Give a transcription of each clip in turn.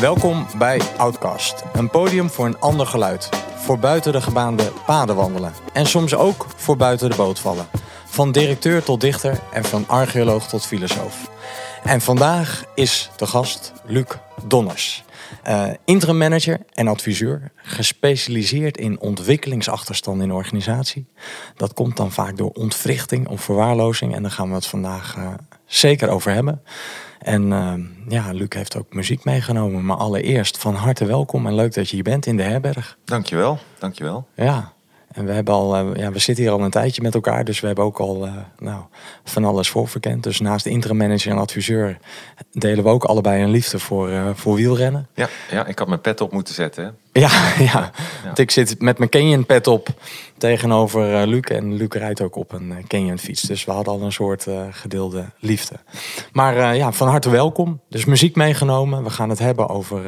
Welkom bij Outcast, een podium voor een ander geluid. Voor buiten de gebaande paden wandelen. En soms ook voor buiten de boot vallen. Van directeur tot dichter en van archeoloog tot filosoof. En vandaag is de gast Luc Donners. Uh, interim manager en adviseur, gespecialiseerd in ontwikkelingsachterstand in organisatie. Dat komt dan vaak door ontwrichting of verwaarlozing en daar gaan we het vandaag uh, zeker over hebben. En uh, ja, Luc heeft ook muziek meegenomen. Maar allereerst van harte welkom en leuk dat je hier bent in de herberg. Dankjewel, dankjewel. Ja, en we, hebben al, uh, ja, we zitten hier al een tijdje met elkaar, dus we hebben ook al uh, nou, van alles voorverkend. Dus naast de interim manager en adviseur delen we ook allebei een liefde voor, uh, voor wielrennen. Ja, ja, ik had mijn pet op moeten zetten. Hè? Ja, ja. ja. ik zit met mijn Canyon pet op tegenover Luc. En Luc rijdt ook op een Canyon fiets. Dus we hadden al een soort gedeelde liefde. Maar ja, van harte welkom. Dus muziek meegenomen. We gaan het hebben over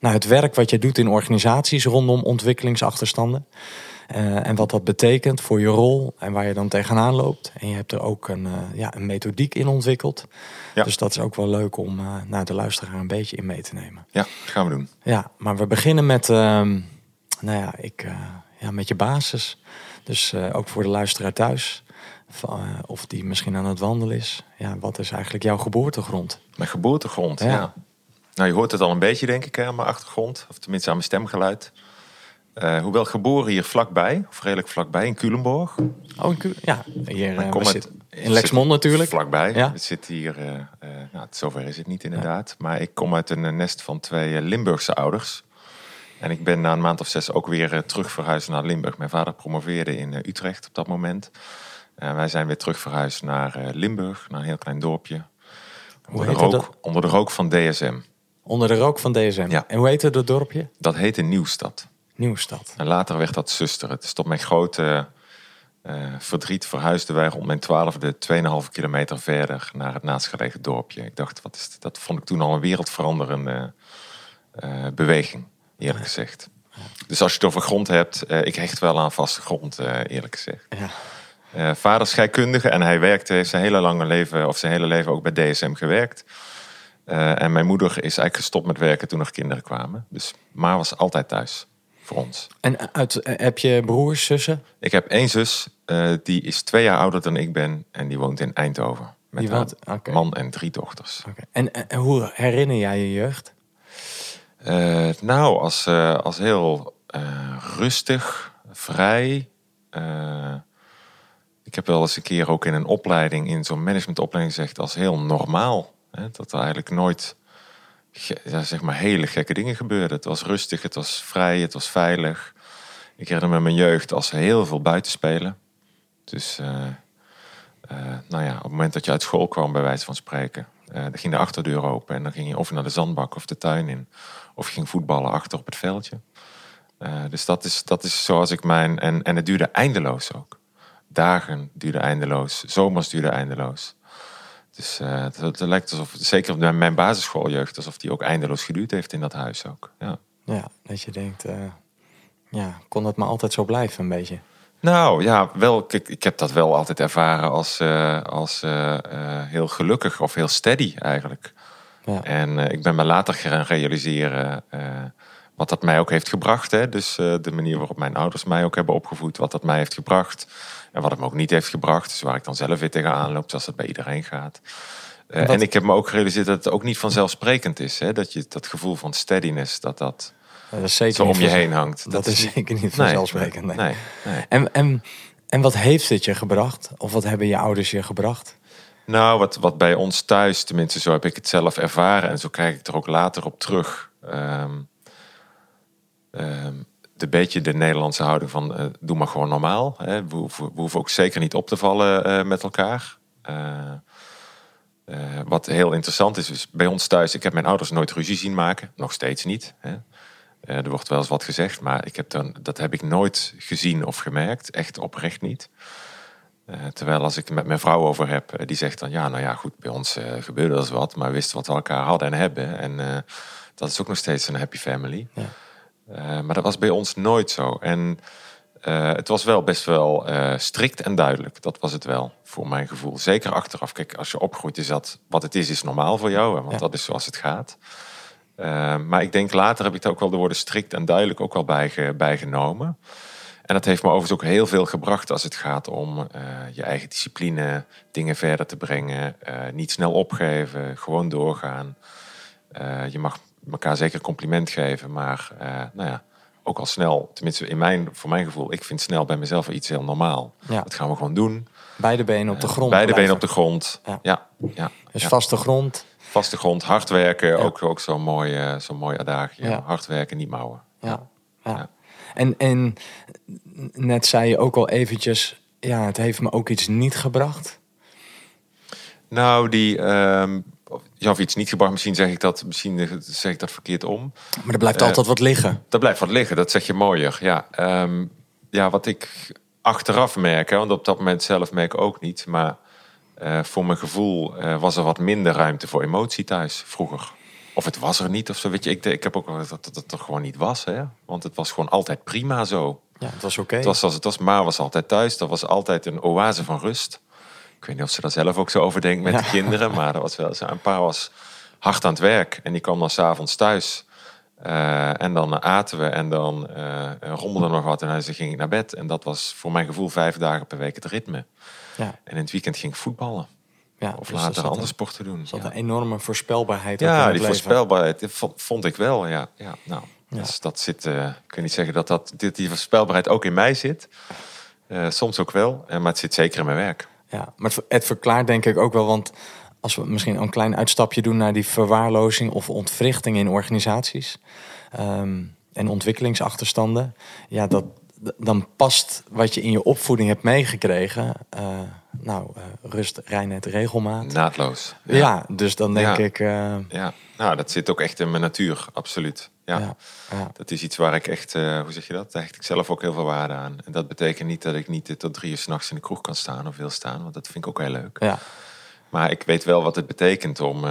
nou, het werk wat je doet in organisaties rondom ontwikkelingsachterstanden. Uh, en wat dat betekent voor je rol en waar je dan tegenaan loopt. En je hebt er ook een, uh, ja, een methodiek in ontwikkeld. Ja. Dus dat is ook wel leuk om uh, naar de luisteraar een beetje in mee te nemen. Ja, gaan we doen. Ja, maar we beginnen met, nou ja, ik, ja, met je basis. Dus ook voor de luisteraar thuis. of die misschien aan het wandelen is. Ja, wat is eigenlijk jouw geboortegrond? Mijn geboortegrond, ja. ja. Nou, je hoort het al een beetje, denk ik, aan mijn achtergrond. Of tenminste aan mijn stemgeluid. Uh, hoewel geboren hier vlakbij, of redelijk vlakbij, in Culemborg. Oh, in ja, hier uh, zit, in Lexmond natuurlijk. Vlakbij. Ja. Het zit hier, uh, nou, zover is het niet inderdaad. Ja. Maar ik kom uit een nest van twee Limburgse ouders. En ik ben na een maand of zes ook weer terug verhuisd naar Limburg. Mijn vader promoveerde in Utrecht op dat moment. En wij zijn weer terug verhuisd naar Limburg, naar een heel klein dorpje. Onder, de rook, dat? onder de rook van DSM. Onder de rook van DSM? Ja. En hoe heette dat dorpje? Dat heette Nieuwstad. Nieuwstad. En later werd dat zuster. Het is tot mijn grote uh, verdriet verhuisden wij rond mijn twaalfde 2,5 kilometer verder naar het naastgelegen dorpje. Ik dacht, wat is dit? dat vond ik toen al een wereldveranderende uh, beweging, eerlijk ja. gezegd. Ja. Dus als je het over grond hebt, uh, ik hecht wel aan vaste grond, eerlijk gezegd. Ja. vader scheikundige en hij werkte, heeft zijn hele lange leven, of zijn hele leven ook bij DSM gewerkt. en mijn moeder is eigenlijk gestopt met werken toen er kinderen kwamen. Dus Ma was altijd thuis voor ons. En uit, heb je broers, zussen? Ik heb één zus, uh, die is twee jaar ouder dan ik ben en die woont in Eindhoven. Met die woont, okay. man en drie dochters. Okay. En, en, hoe herinner jij je jeugd? Uh, nou, als, uh, als heel rustig, vrij. ik heb wel eens een keer ook in een opleiding, in zo'n managementopleiding gezegd, als heel normaal. Hè, dat er eigenlijk nooit ja, zeg maar hele gekke dingen gebeurden. Het was rustig, het was vrij, het was veilig. Ik herinner me mijn jeugd als heel veel buitenspelen. Dus uh, uh, nou ja, op het moment dat je uit school kwam, bij wijze van spreken, uh, dan ging de achterdeur open en dan ging je of naar de zandbak of de tuin in, of ging voetballen achter op het veldje. dus dat is, dat is zoals ik mijn. En, en het duurde eindeloos ook. Dagen duurde eindeloos, zomers duurde eindeloos. Dus uh, het, het, lijkt alsof, zeker op mijn basisschooljeugd, alsof die ook eindeloos geduurd heeft in dat huis ook. Ja, ja dat je denkt, uh, ja, kon het maar altijd zo blijven een beetje? Nou ja, wel, ik, ik heb dat wel altijd ervaren als, uh, als heel gelukkig of heel steady eigenlijk. Ja. En ik ben me later gaan realiseren wat dat mij ook heeft gebracht. Hè? Dus de manier waarop mijn ouders mij ook hebben opgevoed, wat dat mij heeft gebracht. En wat het me ook niet heeft gebracht. Dus waar ik dan zelf weer tegenaan loop, zoals het bij iedereen gaat. Uh, en ik heb me ook gerealiseerd dat het ook niet vanzelfsprekend is. Hè? Dat je dat gevoel van steadiness, dat dat, dat zeker zo om je heen hangt. Dat, dat is zeker niet vanzelfsprekend. Nee, nee. nee. En, en, en wat heeft het je gebracht? Of wat hebben je ouders je gebracht? Nou, wat, wat bij ons thuis, tenminste zo heb ik het zelf ervaren. En zo kijk ik er ook later op terug. Um, um, de beetje de Nederlandse houding van uh, doe maar gewoon normaal. Hè. We, hoeven, ook zeker niet op te vallen uh, met elkaar. Uh, wat heel interessant is, is bij ons thuis, ik heb mijn ouders nooit ruzie zien maken. Nog steeds niet. Hè. er wordt wel eens wat gezegd, maar ik heb dan, dat heb ik nooit gezien of gemerkt. Echt oprecht niet. terwijl als ik met mijn vrouw over heb, die zegt dan, ja, nou ja, goed, bij ons gebeurde er wat, maar we wisten wat we elkaar hadden en hebben. En dat is ook nog steeds een happy family. Ja. Uh, maar dat was bij ons nooit zo. En uh, het was wel best wel uh, strikt en duidelijk. Dat was het wel, voor mijn gevoel. Zeker achteraf. Kijk, als je opgroeit is dat wat het is, is normaal voor jou. Want ja. dat is zoals het gaat. Eh, maar ik denk later heb ik er ook wel de woorden strikt en duidelijk ook wel bij, bijgenomen. En dat heeft me overigens ook heel veel gebracht als het gaat om je eigen discipline, dingen verder te brengen, niet snel opgeven, gewoon doorgaan. Je mag elkaar zeker compliment geven, maar nou ja, ook al snel, tenminste in mijn, voor mijn gevoel, ik vind snel bij mezelf iets heel normaal. Ja. Dat gaan we gewoon doen. Beide benen op de grond. Beide benen op de grond. Ja. ja, ja dus vaste grond. Vaste grond, hard werken, ook, ook zo'n mooi, zo'n mooi adagie. Hard werken, niet mouwen. ja. ja. En, en net zei je ook al eventjes, ja, het heeft me ook iets niet gebracht. Nou, die, um, of iets niet gebracht, misschien zeg ik dat, misschien zeg ik dat verkeerd om. Maar er blijft altijd wat liggen. Er blijft wat liggen, dat zeg je mooier. Ja, um, ja wat ik achteraf merk, hè, want op dat moment zelf merk ik ook niet, maar uh, voor mijn gevoel uh, was er wat minder ruimte voor emotie thuis vroeger. Of het was er niet of zo. Weet je, ik, ik heb ook dat, dat het er gewoon niet was. Hè? Want het was gewoon altijd prima zo. Ja, het was oké. Het was als het was. Maar was altijd thuis. Dat was altijd een oase van rust. Ik weet niet of ze daar zelf ook zo over denkt met de kinderen. Maar dat was wel zo. Een paar was hard aan het werk. En die kwam dan s'avonds thuis. Uh, en dan aten we en dan uh, rommelde nog wat en dan ging ik naar bed. En dat was voor mijn gevoel vijf dagen per week het ritme. Ja. En in het weekend ging ik voetballen. Ja, of dus later andere sporten doen. Er zat een enorme voorspelbaarheid Ja, die voorspelbaarheid vond ik wel. Ja, ja, nou, Dus dat zit, uh, ik kan niet zeggen dat, dat die voorspelbaarheid ook in mij zit. Uh, soms ook wel, maar het zit zeker in mijn werk. Ja, maar het verklaart denk ik ook wel, want als we misschien een klein uitstapje doen naar die verwaarlozing of ontwrichting in organisaties um, en ontwikkelingsachterstanden, ja, dat, dan past wat je in je opvoeding hebt meegekregen. Uh, nou, uh, rust, reinheid, regelmaat. Naadloos. Ja, dus dan denk ik. Uh... Ja, nou, dat zit ook echt in mijn natuur, absoluut. Ja. ja. Dat is iets waar ik echt, hoe zeg je dat? Daar hecht ik zelf ook heel veel waarde aan. En dat betekent niet dat ik niet tot drie uur s'nachts in de kroeg kan staan of wil staan, want dat vind ik ook heel leuk. Ja. Maar ik weet wel wat het betekent om,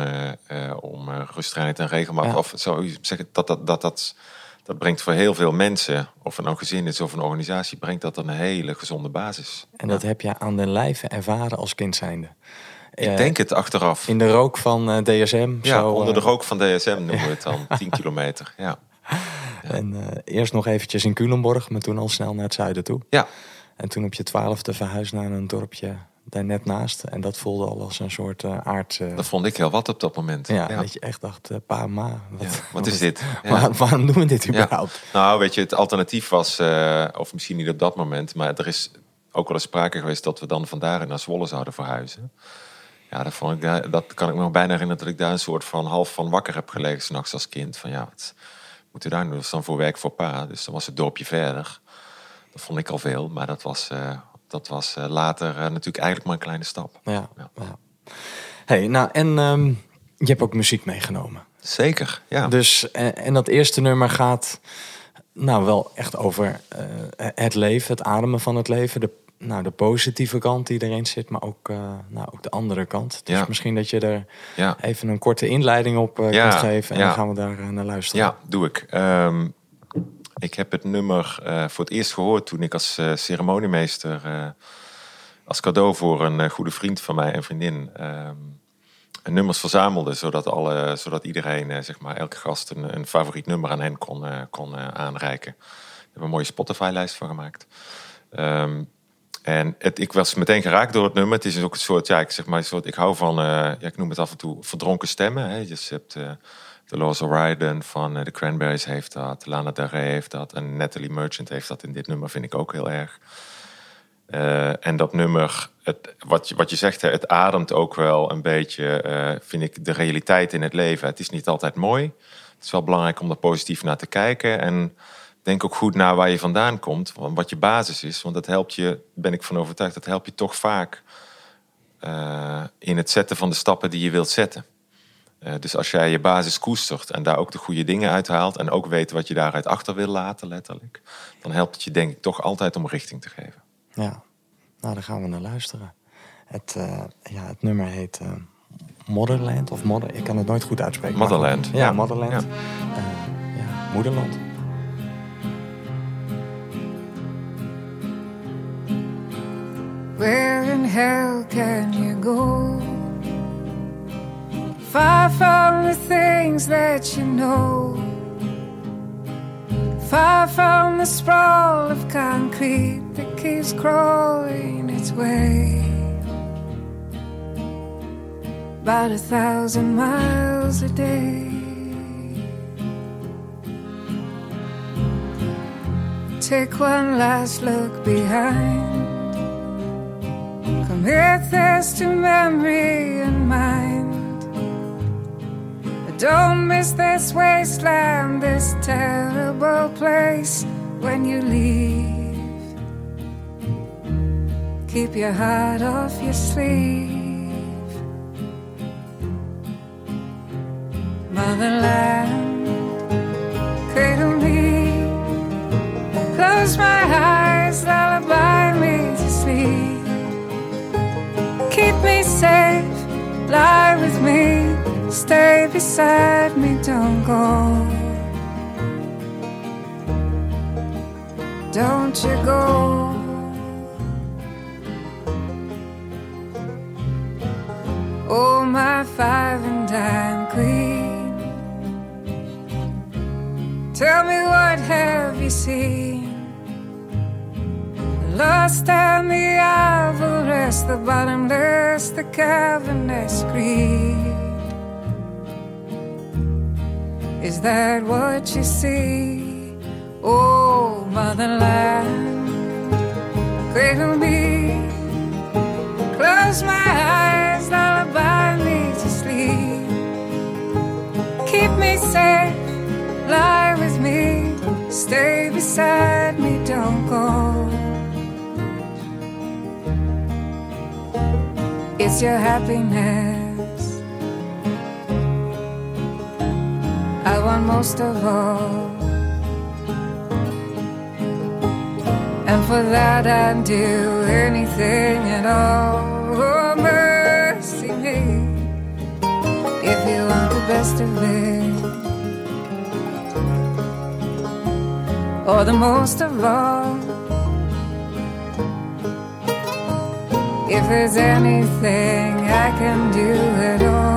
om rust, reinheid en regelmaat. Of zo zeggen dat dat. dat, dat dat brengt voor heel veel mensen, of het nou gezin is of een organisatie, brengt dat een hele gezonde basis. En dat heb je aan de lijve ervaren als kind zijnde. Ik uh, denk het achteraf. In de rook van uh, eh, DSM? Ja, zo, onder de eh, rook van DSM noemen we het dan. 10 kilometer, ja. En eerst nog eventjes in Culemborg, maar toen al snel naar het zuiden toe. Ja. En toen op je twaalfde verhuisd naar een dorpje daar net naast. En dat voelde al als een soort uh, aard. dat vond ik heel wat op dat moment. Ja, dat je echt dacht, uh, pa, ma. Wat, wat is dit? waarom doen we dit überhaupt? Nou, weet je, het alternatief was, of misschien niet op dat moment, maar er is ook wel eens sprake geweest dat we dan vandaar naar Zwolle zouden verhuizen. Ja, dat, vond ik, dat kan ik me nog bijna herinneren dat ik daar een soort van half van wakker heb gelegen s'nachts als kind. Van ja, wat moeten we daar doen? Dat dan voor werk voor pa. Dus dan was het dorpje verder. Dat vond ik al veel, maar dat was dat was uh, later uh, natuurlijk eigenlijk maar een kleine stap. Ja. ja. Hey, nou en um, je hebt ook muziek meegenomen. Zeker, ja. Dus en, en, dat eerste nummer gaat nou wel echt over uh, het leven, het ademen van het leven, de nou, de positieve kant die erin zit, maar ook, uh, nou, ook de andere kant. Dus ja. misschien dat je er ja. even een korte inleiding op uh, ja. kunt geven en dan gaan we daar naar luisteren. Ja, doe ik. Um, ik heb het nummer uh, voor het eerst gehoord toen ik als uh, ceremoniemeester uh, als cadeau voor een goede vriend van mij en vriendin um, nummers verzamelde, zodat, alle, zodat iedereen, zeg maar, elke gast een, een, favoriet nummer aan hen kon, kon aanreiken. Ik heb een mooie Spotify-lijst van gemaakt. Um, en het, ik was meteen geraakt door het nummer. Het is ook een soort, ja, ik zeg maar, een soort, ik hou van, ja, ik noem het af en toe verdronken stemmen. Hè. Je hebt Dolores O'Riordan van de Cranberries heeft dat. Lana Del Rey heeft dat. En Natalie Merchant heeft dat in dit nummer, vind ik ook heel erg. Uh, en dat nummer, het, wat, je, wat je zegt, het ademt ook wel een beetje, uh, vind ik, de realiteit in het leven. Het is niet altijd mooi. Het is wel belangrijk om er positief naar te kijken. En denk ook goed naar waar je vandaan komt, wat je basis is. Want dat helpt je, ben ik van overtuigd, dat helpt je toch vaak in het zetten van de stappen die je wilt zetten. Uh, dus als jij je basis koestert en daar ook de goede dingen uithaalt en ook weet wat je daaruit achter wil laten, letterlijk, dan helpt het je denk ik toch altijd om richting te geven. Ja, nou daar gaan we naar luisteren. Het, uh, ja, het nummer heet uh, Motherland of Mother, ik kan het nooit goed uitspreken. Motherland. Ja, ja, Motherland. Ja. ja, moederland. Where in hell can you go? Far from the things that you know. Far from the sprawl of concrete that keeps crawling its way. About a thousand miles a day. Take one last look behind. Commit this to memory and mind. Don't miss this wasteland, this terrible place when you leave. Keep your heart off your sleeve. Motherland, cradle me. Close my eyes, lullaby me to sleep. Keep me safe, lie with me, stay beside me, don't go. Don't you go. Oh, my five and dime queen. Tell me what have you seen? Lust and the avarice, the bottomless, the cavernous greed. Is that what you see? Oh, motherland, cradle me, close my eyes, lullaby me to sleep. Keep me safe, lie with me, stay beside me, don't go. It's your happiness. I want most of all. And for that I'd do anything at all. Oh, mercy me. If you want the best of it. Or the most of all. If there's anything I can do at all.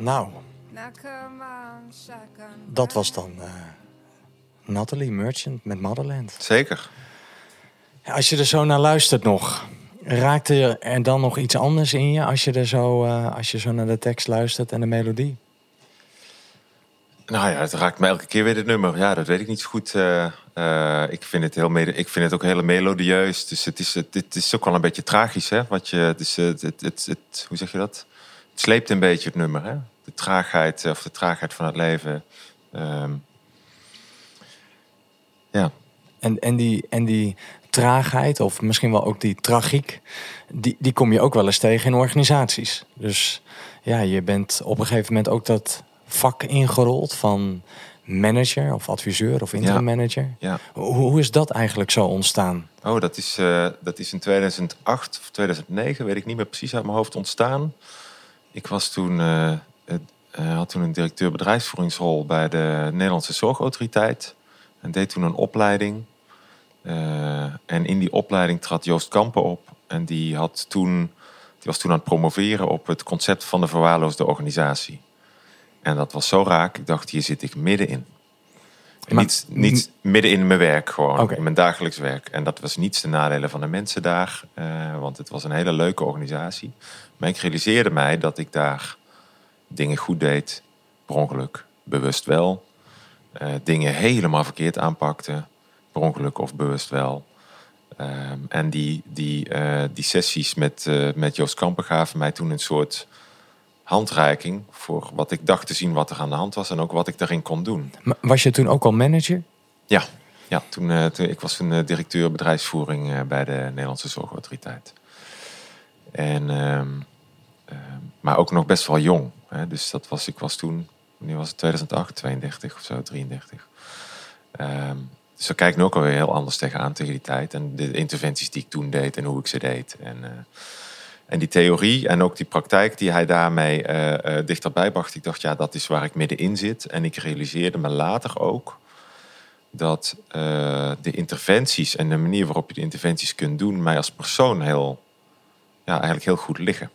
Nou, dat was dan eh, Natalie Merchant met Motherland. Zeker. Als je er zo naar luistert nog, raakte er dan nog iets anders in je als je, er zo, eh, als je zo naar de tekst luistert en de melodie? Nou ja, het raakt me elke keer weer het nummer. Ja, dat weet ik niet zo goed. eh, ik, vind het heel ik vind het ook heel melodieus. Dus het is, het, het is ook wel een beetje tragisch, hè? Wat je, is, het, het, het, het- hoe zeg je dat? Het sleept een beetje het nummer, hè? De traagheid, eh, of de traagheid van het leven. Ehm, ja, En, en, die, en die traagheid, of misschien wel ook die tragiek, die, die kom je ook wel eens tegen in organisaties. Dus ja, je bent op een gegeven moment ook dat vak ingerold van manager of adviseur of interim Ja. manager. ja. Hoe, hoe is dat eigenlijk zo ontstaan? Oh, dat is, eh, dat is in 2008 of 2009, weet ik niet meer precies uit mijn hoofd ontstaan. Ik was toen, eh, eh, had toen een directeur bedrijfsvoeringsrol bij de Nederlandse Zorgautoriteit. En deed toen een opleiding. Eh, en in die opleiding trad Joost Kampen op. En die, had toen, die was toen aan het promoveren op het concept van de verwaarloosde organisatie. En dat was zo raak. Ik dacht, hier zit ik middenin. En Maar- niet, niet midden in mijn werk, gewoon in mijn dagelijks werk. En dat was niets de nadelen van de mensen daar, want het was een hele leuke organisatie. Maar ik realiseerde mij dat ik daar dingen goed deed, per ongeluk, bewust wel. Eh, dingen helemaal verkeerd aanpakte, per ongeluk of bewust wel. Ehm, en die, die, eh, die sessies met, eh, met Joost Kampen gaven mij toen een soort handreiking voor wat ik dacht te zien wat er aan de hand was en ook wat ik daarin kon doen. Maar Was je toen ook al manager? Ja, ja toen, toen, ik was toen directeur bedrijfsvoering bij de Nederlandse Zorgautoriteit. En, ehm, maar ook nog best wel jong. Hè? Dus dat was, ik was toen nu was het 2008, 32 of zo, 33. Ehm, dus daar kijk ik nu ook alweer heel anders tegenaan tegen die tijd. En de interventies die ik toen deed en hoe ik ze deed. En, eh, en die theorie en ook die praktijk die hij daarmee uh, uh, dichterbij bracht. Ik dacht, ja, dat is waar ik middenin zit. En ik realiseerde me later ook dat de interventies en de manier waarop je de interventies kunt doen, mij als persoon heel, ja, eigenlijk heel goed liggen.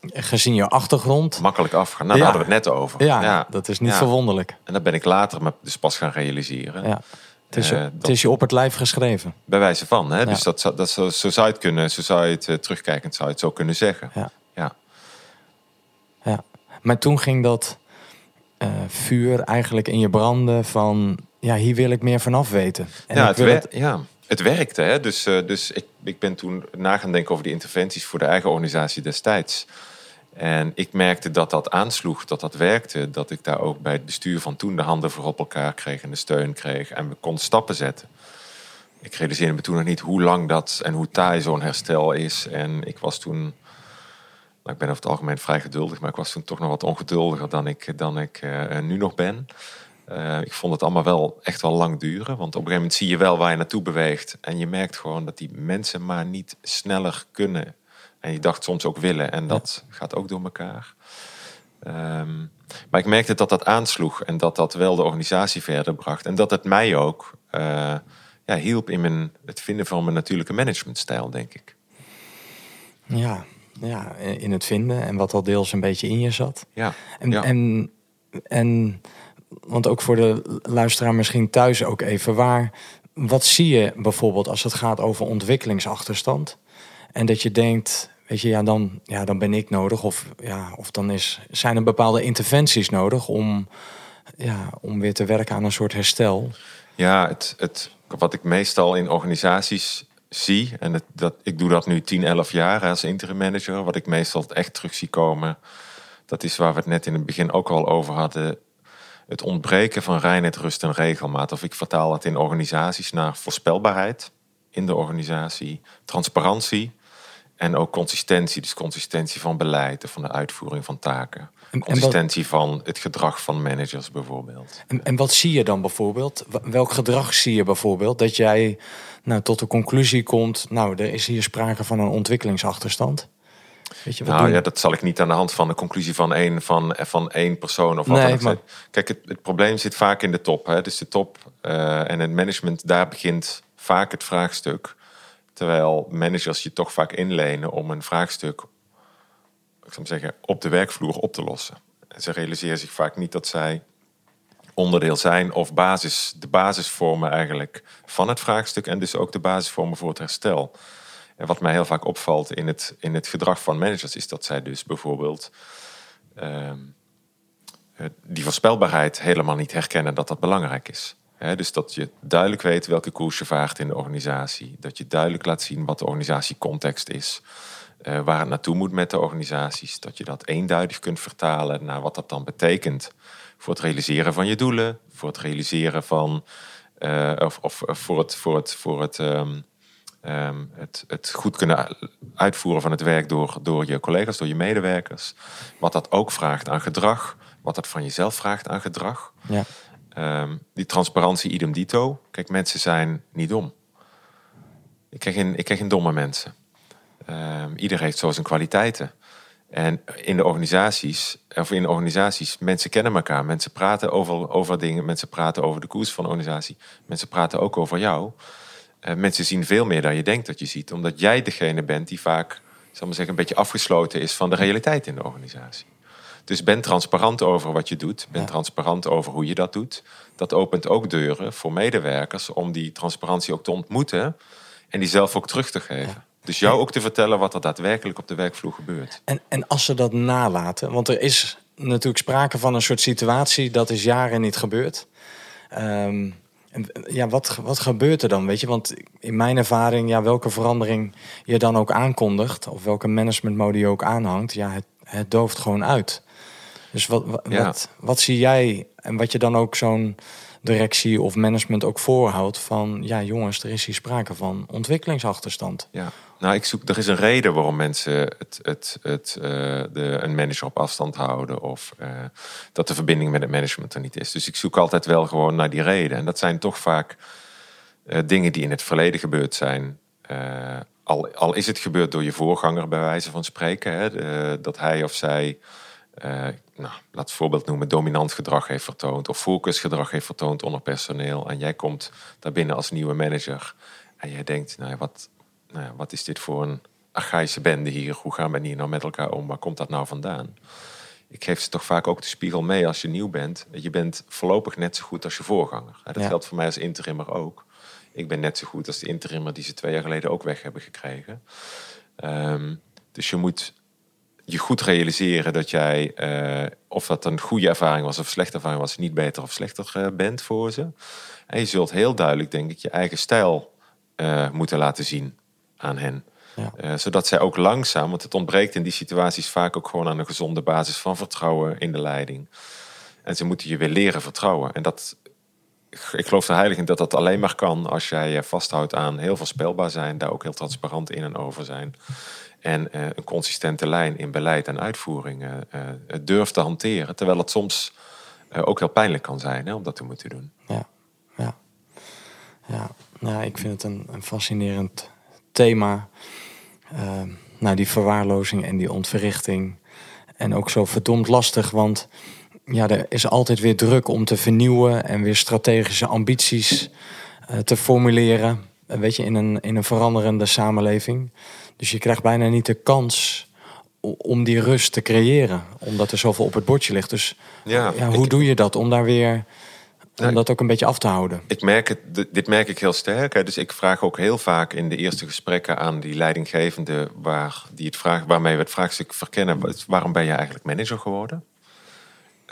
Gezien je achtergrond. Makkelijk afgaan. Nou, daar hadden we het net over. Ja, dat is niet verwonderlijk. En dat ben ik later me dus pas gaan realiseren. Ja. Het is, uh, het is je op het lijf geschreven. Bij wijze van. Hè? Dus dat, dat, zo, zo zou je het kunnen, zo zou je het uh, terugkijkend zou je het zo kunnen zeggen. Ja. ja. ja. Maar toen ging dat uh, vuur eigenlijk in je branden van... ja, hier wil ik meer vanaf weten. En ja, het, het... ja, het werkte. Hè? Dus, dus ik, ik ben toen na gaan denken over die interventies... voor de eigen organisatie destijds. En ik merkte dat dat aansloeg, dat dat werkte. Dat ik daar ook bij het bestuur van toen de handen voor op elkaar kreeg en de steun kreeg. En we konden stappen zetten. Ik realiseerde me toen nog niet hoe lang dat en hoe taai zo'n herstel is. En ik was toen, nou, ik ben over het algemeen vrij geduldig, maar ik was toen toch nog wat ongeduldiger dan ik, dan ik uh, nu nog ben. Uh, ik vond het allemaal wel echt wel lang duren. Want op een gegeven moment zie je wel waar je naartoe beweegt. En je merkt gewoon dat die mensen maar niet sneller kunnen en je dacht soms ook willen. En dat gaat ook door elkaar. Um, maar ik merkte dat dat aansloeg en dat dat wel de organisatie verder bracht. En dat het mij ook uh, ja, hielp in mijn, het vinden van mijn natuurlijke managementstijl, denk ik. Ja, ja, in het vinden en wat al deels een beetje in je zat. Ja, en, ja. en, en want ook voor de luisteraar misschien thuis ook even waar. Wat zie je bijvoorbeeld als het gaat over ontwikkelingsachterstand? En dat je denkt, weet je, ja, dan, ja, dan ben ik nodig. Of, ja, of dan is, zijn er bepaalde interventies nodig om, ja, om weer te werken aan een soort herstel. Ja, het, het, wat ik meestal in organisaties zie, en dat, ik doe dat nu 10, 11 jaar als interim manager, wat ik meestal echt terug zie komen, dat is waar we het net in het begin ook al over hadden. Het ontbreken van reinheid, rust en regelmaat. Of ik vertaal dat in organisaties naar voorspelbaarheid in de organisatie, transparantie en ook consistentie, dus consistentie van beleid of van de uitvoering van taken. En, consistentie en wat, van het gedrag van managers bijvoorbeeld. En, en wat zie je dan bijvoorbeeld? Welk gedrag zie je bijvoorbeeld? Dat jij nou, tot de conclusie komt, nou, er is hier sprake van een ontwikkelingsachterstand. Weet je, wat nou doen? ja, dat zal ik niet aan de hand van de conclusie van één, van, van één persoon of wat nee, dan ook. Kijk, het, het, probleem zit vaak in de top. Hè? Dus de top uh, en het management, daar begint vaak het vraagstuk. Terwijl managers je toch vaak inlenen om een vraagstuk ik zou zeggen, op de werkvloer op te lossen. En ze realiseren zich vaak niet dat zij onderdeel zijn of basis, de basis vormen eigenlijk van het vraagstuk en dus ook de basis vormen voor het herstel. En wat mij heel vaak opvalt in het, in het gedrag van managers is dat zij dus bijvoorbeeld uh, die voorspelbaarheid helemaal niet herkennen dat dat belangrijk is. Dus dat je duidelijk weet welke koers je vaart in de organisatie. Dat je duidelijk laat zien wat de organisatiecontext is. Uh, waar het naartoe moet met de organisaties. Dat je dat eenduidig kunt vertalen naar wat dat dan betekent. Voor het realiseren van je doelen. Voor het realiseren van... Uh, of, of, voor het, voor het, voor het, um, um, het, het goed kunnen uitvoeren van het werk door, door je collega's, door je medewerkers. Wat dat ook vraagt aan gedrag. Wat dat van jezelf vraagt aan gedrag. Ja. Um, die transparantie idem dito. Kijk, mensen zijn niet dom. Ik krijg geen, ik krijg domme mensen. Um, ieder heeft zo zijn kwaliteiten. En in de organisaties, of in organisaties, mensen kennen elkaar. Mensen praten over, over dingen. Mensen praten over de koers van de organisatie. Mensen praten ook over jou. Uh, mensen zien veel meer dan je denkt dat je ziet. Omdat jij degene bent die vaak, zal maar zeggen, een beetje afgesloten is van de realiteit in de organisatie. Dus ben transparant over wat je doet. Ben ja. transparant over hoe je dat doet. Dat opent ook deuren voor medewerkers om die transparantie ook te ontmoeten en die zelf ook terug te geven. Ja. Dus jou ook te vertellen wat er daadwerkelijk op de werkvloer gebeurt. En, en als ze dat nalaten, want er is natuurlijk sprake van een soort situatie dat is jaren niet gebeurd. Um, en, ja, wat, wat gebeurt er dan? Weet je, want in mijn ervaring, ja, welke verandering je dan ook aankondigt, of welke managementmode je ook aanhangt, ja, het, het dooft gewoon uit. Dus wat, wat, ja. wat, wat, zie jij en wat je dan ook zo'n directie of management ook voorhoudt van ja jongens, er is hier sprake van ontwikkelingsachterstand. Ja, nou ik zoek, er is een reden waarom mensen het, het, het, eh, de, een manager op afstand houden of eh, dat de verbinding met het management er niet is. Dus ik zoek altijd wel gewoon naar die reden. En dat zijn toch vaak eh, dingen die in het verleden gebeurd zijn. al, al is het gebeurd door je voorganger, bij wijze van spreken, hè, dat hij of zij nou, laat het voorbeeld noemen, dominant gedrag heeft vertoond of focusgedrag heeft vertoond onder personeel. En jij komt daar binnen als nieuwe manager en jij denkt, nou ja, wat, nou ja, wat is dit voor een archaïsche bende hier? Hoe gaan we hier nou met elkaar om? Waar komt dat nou vandaan? Ik geef ze toch vaak ook de spiegel mee als je nieuw bent. Je bent voorlopig net zo goed als je voorganger. Dat geldt voor mij als interimmer ook. Ik ben net zo goed als de interimmer die ze twee jaar geleden ook weg hebben gekregen. Ehm, dus je moet je goed realiseren dat jij, uh, of dat een goede ervaring was of slechte ervaring was, niet beter of slechter uh, bent voor ze. En je zult heel duidelijk, denk ik, je eigen stijl uh, moeten laten zien aan hen. Ja. zodat zij ook langzaam, want het ontbreekt in die situaties vaak ook gewoon aan een gezonde basis van vertrouwen in de leiding. En ze moeten je weer leren vertrouwen. En dat, ik geloof er heilig in dat dat alleen maar kan als jij vasthoudt aan heel voorspelbaar zijn, daar ook heel transparant in en over zijn. En uh, een consistente lijn in beleid en uitvoering uh, durft te hanteren. Terwijl het soms ook heel pijnlijk kan zijn hè, om dat te moeten doen. Ja, ja. ja. Nou, ik vind het een, een fascinerend thema. nou, die verwaarlozing en die ontverrichting. En ook zo verdomd lastig, want ja, er is altijd weer druk om te vernieuwen en weer strategische ambities te formuleren. Weet je, in een, in een veranderende samenleving. Dus je krijgt bijna niet de kans om die rust te creëren, omdat er zoveel op het bordje ligt. Dus ja, ja hoe doe je dat om daar weer om dat ook een beetje af te houden? Ik merk het, dit merk ik heel sterk. Hè. Dus ik vraag ook heel vaak in de eerste gesprekken aan die leidinggevende waar die het vraag, waarmee we het vraagstuk verkennen: waarom ben je eigenlijk manager geworden?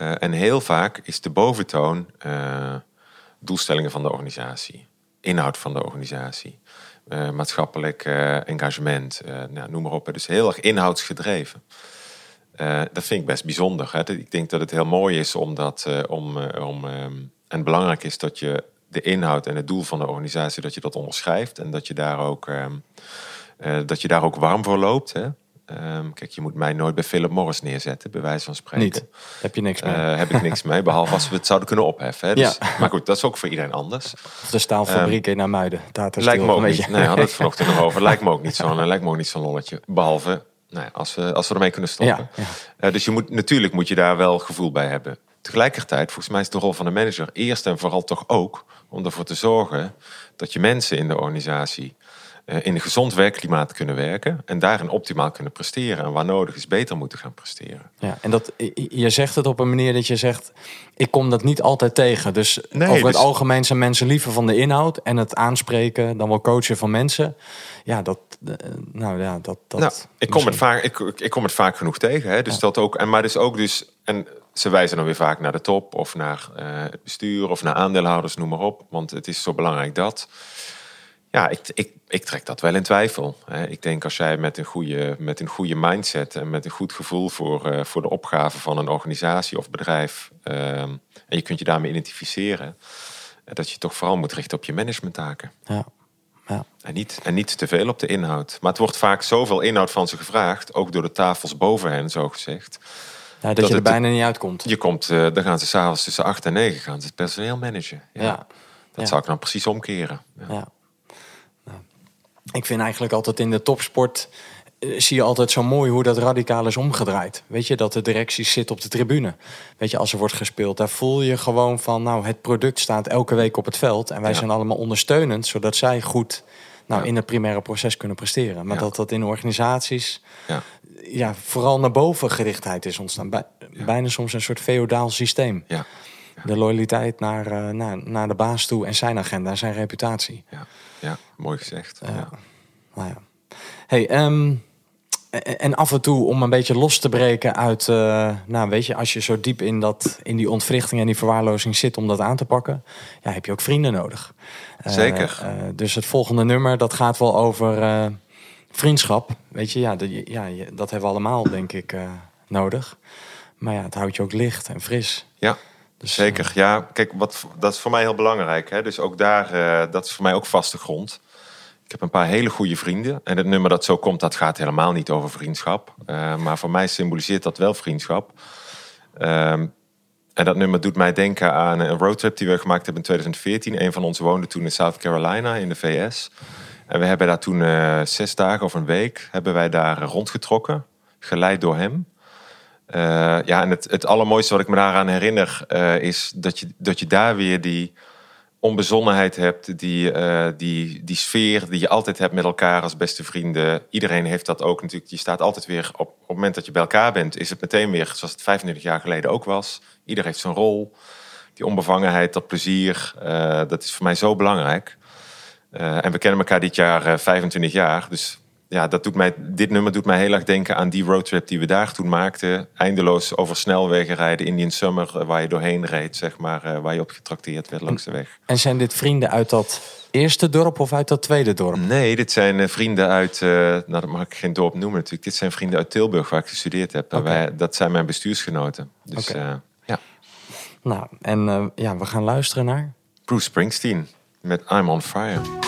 Uh, en heel vaak is de boventoon uh, doelstellingen van de organisatie, inhoud van de organisatie. Uh, maatschappelijk engagement, nou, noem maar op. Dus heel erg inhoudsgedreven. dat vind ik best bijzonder. Hè? Ik denk dat het heel mooi is omdat, om, om, um, en belangrijk is dat je de inhoud en het doel van de organisatie, dat je dat onderschrijft en dat je daar ook, um, dat je daar ook warm voor loopt. Hè? Um, kijk, je moet mij nooit bij Philip Morris neerzetten, bij wijze van spreken. Niet. Heb je niks mee? Uh, heb ik niks mee, behalve als we het zouden kunnen opheffen. Hè. Dus, ja. Maar goed, dat is ook voor iedereen anders. De staalfabriek um, in Namuiden. Lijkt me ook niet. Nee, hadden het vanochtend nog over. Lijkt me ook niet zo'n lijkt me ook niet zo'n lolletje. Behalve nou ja, als, we, als we ermee kunnen stoppen. Ja. Uh, dus je moet, natuurlijk moet je daar wel gevoel bij hebben. Tegelijkertijd, volgens mij is de rol van de manager eerst en vooral toch ook om ervoor te zorgen dat je mensen in de organisatie eh, in een gezond werkklimaat kunnen werken en daarin optimaal kunnen presteren en waar nodig is beter moeten gaan presteren. Ja, en dat je zegt het op een manier dat je zegt, ik kom dat niet altijd tegen. Dus over het dus- algemeen zijn mensen liever van de inhoud en het aanspreken dan wel coachen van mensen. Ja, dat, eh, nou ja, dat. dat nou, ik kom het vaak, ik, ik kom het vaak genoeg tegen. Hè? Dus dat ook, en maar dus ook dus en ze wijzen dan weer vaak naar de top of naar uh, het bestuur of naar aandeelhouders, noem maar op, want het is zo belangrijk dat. Ja, ik, ik, ik trek dat wel in twijfel. Ik denk als jij met een goede, met een goede mindset en met een goed gevoel voor, uh, voor de opgave van een organisatie of bedrijf, uh, en je kunt je daarmee identificeren, eh, dat je toch vooral moet richten op je managementtaken. Ja. Ja. En, niet, en niet te veel op de inhoud. Maar het wordt vaak zoveel inhoud van ze gevraagd, ook door de tafels boven hen, zo gezegd. Ja, dat, je er bijna niet uitkomt. Je komt, uh, dan gaan ze s'avonds tussen 8 en 9 gaan ze het personeel managen. Ja. ja. Dat zou ik dan precies omkeren. ja. Ik vind eigenlijk altijd in de topsport eh, zie je altijd zo mooi hoe dat radicaal is omgedraaid. Weet je, dat de directie zit op de tribune. Weet je, als er wordt gespeeld, daar voel je gewoon van, nou, het product staat elke week op het veld. En wij zijn allemaal ondersteunend, zodat zij goed nou, in het primaire proces kunnen presteren. Maar dat dat in organisaties ja. vooral naar boven gerichtheid is ontstaan. Bijna soms een soort feodaal systeem. De loyaliteit naar, uh, naar, naar de baas toe en zijn agenda en zijn reputatie. Ja. Ja, mooi gezegd. ja. Nou ja. Hey, um, en af en toe om een beetje los te breken uit, uh, nou weet je, als je zo diep in, dat, in die ontwrichting en die verwaarlozing zit om dat aan te pakken, ja, heb je ook vrienden nodig. Uh, Zeker. Uh, dus het volgende nummer, dat gaat wel over vriendschap. Weet je, ja, de, ja, dat hebben we allemaal, denk ik, nodig. Maar ja, het houdt je ook licht en fris. Ja. Dus, Zeker, ja. Kijk, wat, dat is voor mij heel belangrijk. Hè? Dus ook daar, eh, dat is voor mij ook vaste grond. Ik heb een paar hele goede vrienden. En het nummer dat zo komt, dat gaat helemaal niet over vriendschap. Eh, maar voor mij symboliseert dat wel vriendschap. Ehm, en dat nummer doet mij denken aan een roadtrip die we gemaakt hebben in 2014. Een van ons woonde toen in South Carolina in de VS. En we hebben daar toen eh, zes dagen of een week hebben wij daar rondgetrokken. Geleid door hem. Eh, ja, en het, het allermooiste wat ik me daaraan herinner eh, is dat je, dat je daar weer die onbezonnenheid hebt, die, eh, die, die sfeer die je altijd hebt met elkaar als beste vrienden. Iedereen heeft dat ook natuurlijk. Je staat altijd weer op, op het moment dat je bij elkaar bent, is het meteen weer zoals het 25 jaar geleden ook was. Ieder heeft zijn rol. Die onbevangenheid, dat plezier, dat is voor mij zo belangrijk. En we kennen elkaar dit jaar eh, 25 jaar. Dus ja, dat doet mij, dit nummer doet mij heel erg denken aan die roadtrip die we daar toen maakten. Eindeloos over snelwegen rijden, Indian Summer, eh, waar je doorheen reed, zeg maar. eh, waar je op getrakteerd werd langs de weg. En zijn dit vrienden uit dat eerste dorp of uit dat tweede dorp? Nee, dit zijn eh, vrienden uit, nou dat mag ik geen dorp noemen natuurlijk. Dit zijn vrienden uit Tilburg waar ik gestudeerd heb. Wij, dat zijn mijn bestuursgenoten. Dus ja, Nou, en ja, we gaan luisteren naar. Bruce Springsteen met I'm on Fire.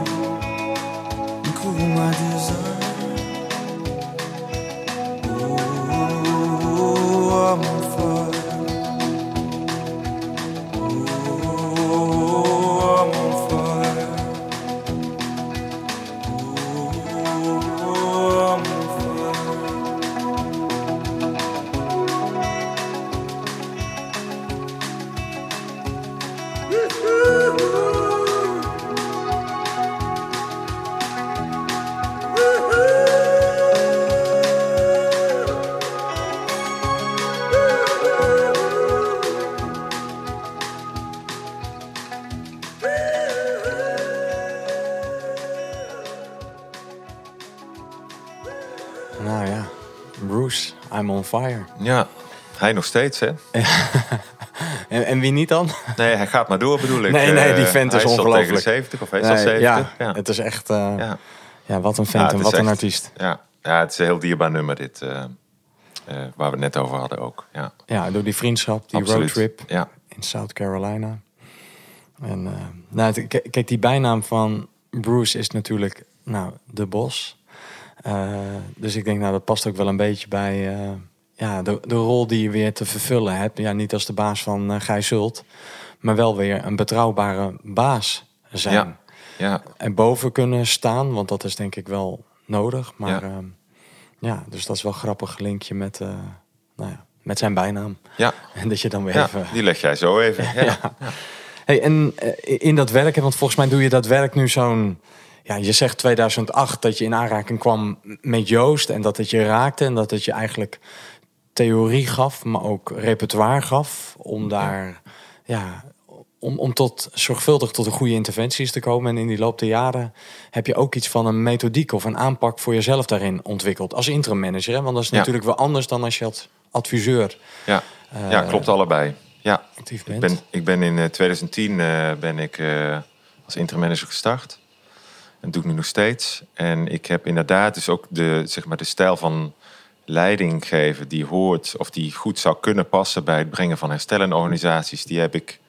Ja, hij nog steeds, hè? En, en wie niet dan? Nee, hij gaat maar door, bedoel ik. Nee, nee, die Eh, vent is hij ongelooflijk. tegen de 70 of hij is al Nee, 70. ja, Ja, het is echt... eh, ja. ja. wat een vent en is wat een artiest. Ja. ja, het is een heel dierbaar nummer dit. eh, waar we het net over hadden ook. Ja, Ja, door die vriendschap, die absoluut. roadtrip Ja, in South Carolina. En nou, kijk, die bijnaam van Bruce is natuurlijk nou, de bos. Dus ik denk, nou, dat past ook wel een beetje bij ja, de, de rol die je weer te vervullen hebt. Ja, niet als de baas van eh Gijs Zult, maar wel weer een betrouwbare baas zijn. Ja. ja, En boven kunnen staan, want dat is denk ik wel nodig. Maar Ja. ja, ja dus dat is wel een grappig linkje met, eh, nou ja, met zijn bijnaam. ja. En dat je dan weer ja, even... die leg jij zo even. Ja. Hey, en eh, in dat werk, want volgens mij doe je dat werk nu zo'n... Ja, je zegt 2008 dat je in aanraking kwam met Joost... en dat het je raakte en dat het je eigenlijk theorie gaf... maar ook repertoire gaf om daar... Ja, om, om tot zorgvuldig tot de goede interventies te komen. En in die loop der jaren heb je ook iets van een methodiek... of een aanpak voor jezelf daarin ontwikkeld. Als interim manager, hè? want dat is Ja. natuurlijk wel anders dan als je als adviseur... Ja. ja, klopt allebei. Ja, actief ik bent. ben, ik ben in eh, 2010 eh, ben ik eh, als interim manager gestart. En dat doe ik nu nog steeds. En ik heb inderdaad dus ook de, zeg maar, de stijl van leiding geven die hoort of die goed zou kunnen passen bij het brengen van herstel in organisaties. Die heb ik,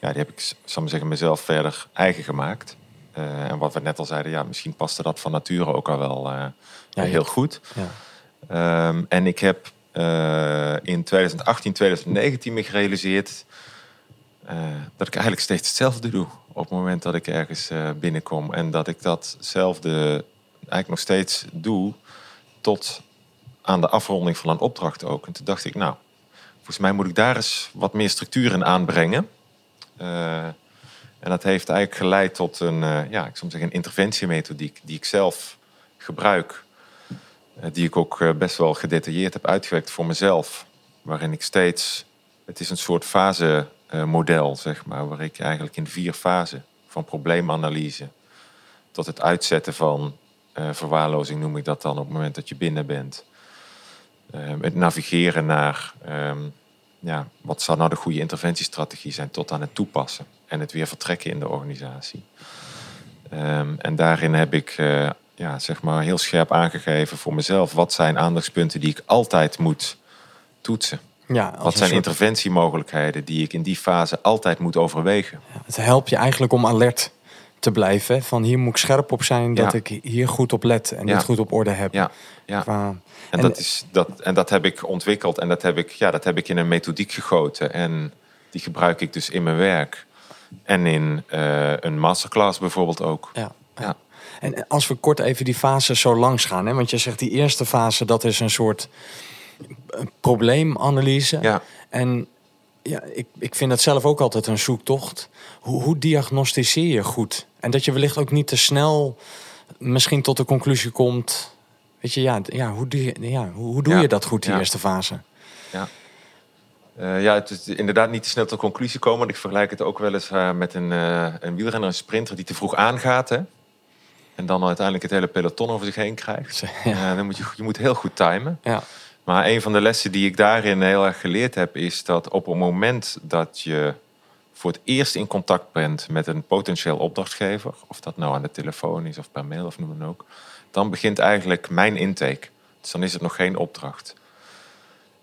ja, die heb ik, zal maar zeggen, mezelf verder eigen gemaakt. Eh, en wat we net al zeiden, ja, misschien paste dat van nature ook al wel eh, Ja, heel goed. Ja. Ehm, en ik heb eh, in 2018, 2019 me gerealiseerd dat ik eigenlijk steeds hetzelfde doe op het moment dat ik ergens binnenkom. En dat ik datzelfde eigenlijk nog steeds doe tot aan de afronding van een opdracht ook. En toen dacht ik, nou, volgens mij moet ik daar eens wat meer structuur in aanbrengen. Eh, en dat heeft eigenlijk geleid tot een, eh, ja, ik zou zeggen, een interventiemethodiek die ik zelf gebruik. Eh, die ik ook best wel gedetailleerd heb uitgewerkt voor mezelf. Waarin ik steeds, het is een soort fasemodel, zeg maar, waar ik eigenlijk in vier fasen, van probleemanalyse tot het uitzetten van verwaarlozing, noem ik dat dan op het moment dat je binnen bent. Eh, het navigeren naar ehm, ja, wat zou nou de goede interventiestrategie zijn, tot aan het toepassen en het weer vertrekken in de organisatie. Ehm, en daarin heb ik eh, ja, zeg maar heel scherp aangegeven voor mezelf wat zijn aandachtspunten die ik altijd moet toetsen. Ja, Wat zijn soort- interventiemogelijkheden die ik in die fase altijd moet overwegen? Het helpt je eigenlijk om alert te blijven. Van hier moet ik scherp op zijn dat Ja. ik hier goed op let en Ja. dit goed op orde heb. Ja, ja. Qua- En, En- dat, is, dat, en dat heb ik ontwikkeld en dat heb ik, ja, dat heb ik in een methodiek gegoten. En die gebruik ik dus in mijn werk. En in eh, een masterclass bijvoorbeeld ook. ja. Ja. En als we kort even die fases zo langs gaan, hè? want je zegt die eerste fase dat is een soort eh, probleemanalyse. Ja, En ja, ik, ik vind dat zelf ook altijd een zoektocht. Hoe, hoe diagnosticeer je goed? En dat je wellicht ook niet te snel misschien tot de conclusie komt. Weet je, ja, ja, hoe, doe je, ja, hoe, hoe doe Ja, je dat goed, die ja. eerste fase? Eh, ja, het is inderdaad niet te snel tot conclusie komen. Want ik vergelijk het ook wel eens eh, met een, eh, een wielrenner, een sprinter die te vroeg aangaat. Hè? En dan uiteindelijk het hele peloton over zich heen krijgt. Ja. Dan moet je, je moet heel goed timen. Ja, Maar een van de lessen die ik daarin heel erg geleerd heb, is dat op het moment dat je voor het eerst in contact bent met een potentieel opdrachtgever, of dat nou aan de telefoon is of per mail of noem dan ook, dan begint eigenlijk mijn intake. Dus dan is het nog geen opdracht.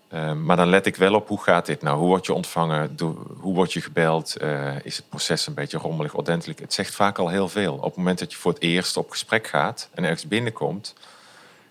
Eh, maar dan let ik wel op hoe gaat dit nou? Hoe word je ontvangen? Hoe word je gebeld? Eh, is het proces een beetje rommelig, ordentelijk? Het zegt vaak al heel veel. Op het moment dat je voor het eerst op gesprek gaat en ergens binnenkomt,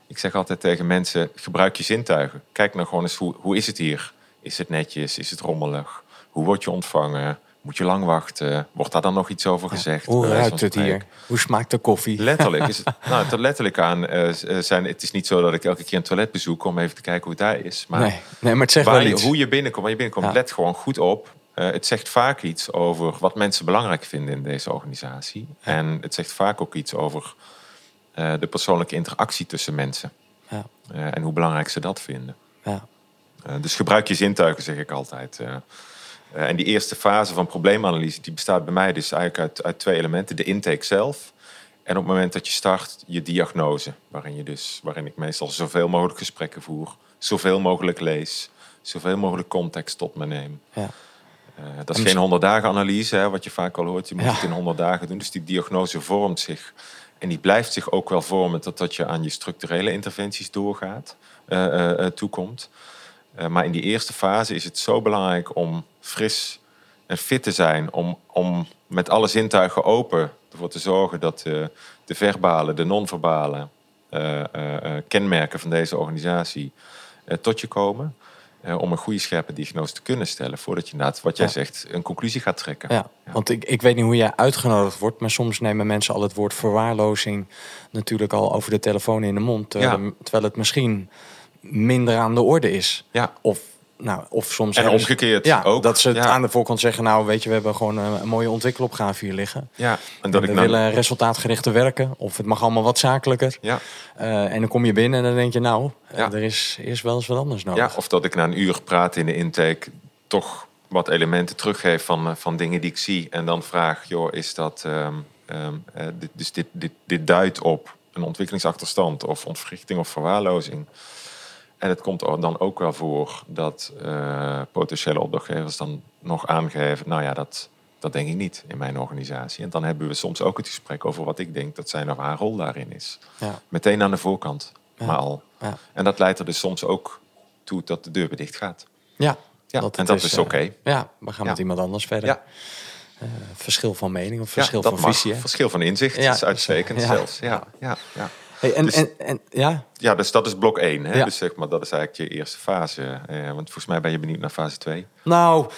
ik zeg altijd tegen mensen, gebruik je zintuigen. Kijk nou gewoon eens, hoe, hoe is het hier? Is het netjes? Is het rommelig? Hoe word je ontvangen? Moet je lang wachten? Wordt daar dan nog iets over gezegd? hoe ruikt het hier? Hoe smaakt de koffie? Letterlijk. Is het, nou, het er letterlijk aan eh, zijn. Het is niet zo dat ik elke keer een toilet bezoek om even te kijken hoe het daar is. Maar nee, nee, maar het zegt waar wel je, iets. hoe je binnenkomt, waar je binnenkomt, Ja. let gewoon goed op. Eh, het zegt vaak iets over wat mensen belangrijk vinden in deze organisatie. En het zegt vaak ook iets over eh, de persoonlijke interactie tussen mensen. Ja, Eh, en hoe belangrijk ze dat vinden. ja. Eh, dus gebruik je zintuigen, zeg ik altijd. Eh. En die eerste fase van probleemanalyse, die bestaat bij mij dus eigenlijk uit, uit twee elementen. De intake zelf. En op het moment dat je start, je diagnose. Waarin, je dus, waarin ik meestal zoveel mogelijk gesprekken voer. Zoveel mogelijk lees. Zoveel mogelijk context tot me neem. ja. Eh, dat is geen 100 dagen analyse, hè, wat je vaak al hoort. Je moet Ja. het in 100 dagen doen. Dus die diagnose vormt zich. En die blijft zich ook wel vormen totdat je aan je structurele interventies doorgaat, eh, toekomt. Eh, maar in die eerste fase is het zo belangrijk om fris en fit te zijn. Om, om met alle zintuigen open ervoor te zorgen dat eh, de verbale, de non-verbale eh, kenmerken van deze organisatie tot je komen. Om een goede scherpe diagnose te kunnen stellen. Voordat je inderdaad, wat jij Ja. zegt, een conclusie gaat trekken. Ja, want ik, ik weet niet hoe jij uitgenodigd wordt, maar soms nemen mensen al het woord verwaarlozing natuurlijk al over de telefoon in de mond. Terwijl, Ja. er- terwijl het misschien minder aan de orde is. Ja. Of, nou, of soms. En ze- omgekeerd Ja, ook. dat ze het Ja. aan de voorkant zeggen, nou weet je, we hebben gewoon een, een mooie ontwikkelopgave hier liggen. Ja, en En dat we ik nou... willen resultaatgerichter werken, of het mag allemaal wat zakelijker. Ja, Eh, en dan kom je binnen en dan denk je, nou, eh, er is eerst wel eens wat anders nodig. ja, of dat ik na een uur praten in de intake toch wat elementen teruggeef van, eh, van dingen die ik zie. En dan vraag, joh, is dat... ehm, ehm, eh, dit, dus dit, dit, dit duidt op een ontwikkelingsachterstand of ontwrichting of verwaarlozing. En het komt dan ook wel voor dat eh, potentiële opdrachtgevers dan nog aangeven, nou ja, dat, dat denk ik niet in mijn organisatie. En dan hebben we soms ook het gesprek over wat ik denk dat zijn of haar rol daarin is. Ja. Meteen aan de voorkant, Ja. maar al. Ja. En dat leidt er dus soms ook toe dat de deur weer dicht gaat. Ja, Ja, het en dat is eh, oké. ja, we gaan met iemand anders verder. Ja. Eh, verschil van mening of verschil dat van visie. hè? Verschil van inzicht is uitstekend zelfs. Ja, ja, ja. Hey, en, Dus- en, en, ja, ja, dus dat is blok 1. Hè? Ja. Dus zeg maar, dat is eigenlijk je eerste fase. Eh, want volgens mij ben je benieuwd naar fase 2. Nou,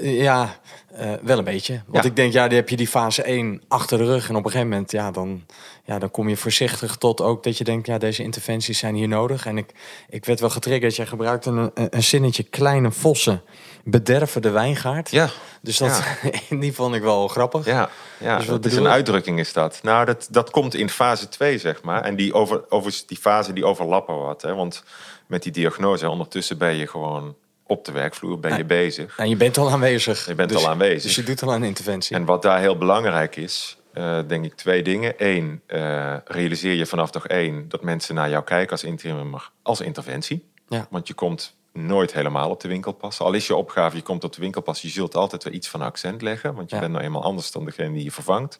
ja, eh, wel een beetje. Want Ja. ik denk, ja, die heb je die fase 1 achter de rug. En op een gegeven moment, ja, dan, ja, dan kom je voorzichtig tot ook dat je denkt, ja, deze interventies zijn hier nodig. En ik, ik werd wel getriggerd. Jij gebruikte een, een, een zinnetje, kleine vossen bederven de wijngaard. Ja, Dus dat, die vond ik wel grappig. ja, ja Dus dat is een uitdrukking is dat. Nou, dat, dat komt in fase 2, zeg maar. En die, over, over, die fase die overlappen wat. Hè? Want met die diagnose, ondertussen ben je gewoon op de werkvloer, ben je bezig. En je bent al aanwezig. Je bent Dus- al aanwezig. Dus je doet al een interventie. En wat daar heel belangrijk is, eh, denk ik twee dingen. Eén, eh, realiseer je vanaf dag één dat mensen naar jou kijken als interimmer, als interventie. Ja. Want je komt nooit helemaal op de winkel passen. Al is je opgave, je komt op de winkel passen, je zult altijd weer iets van accent leggen. Want je Ja. bent nou eenmaal anders dan degene die je vervangt.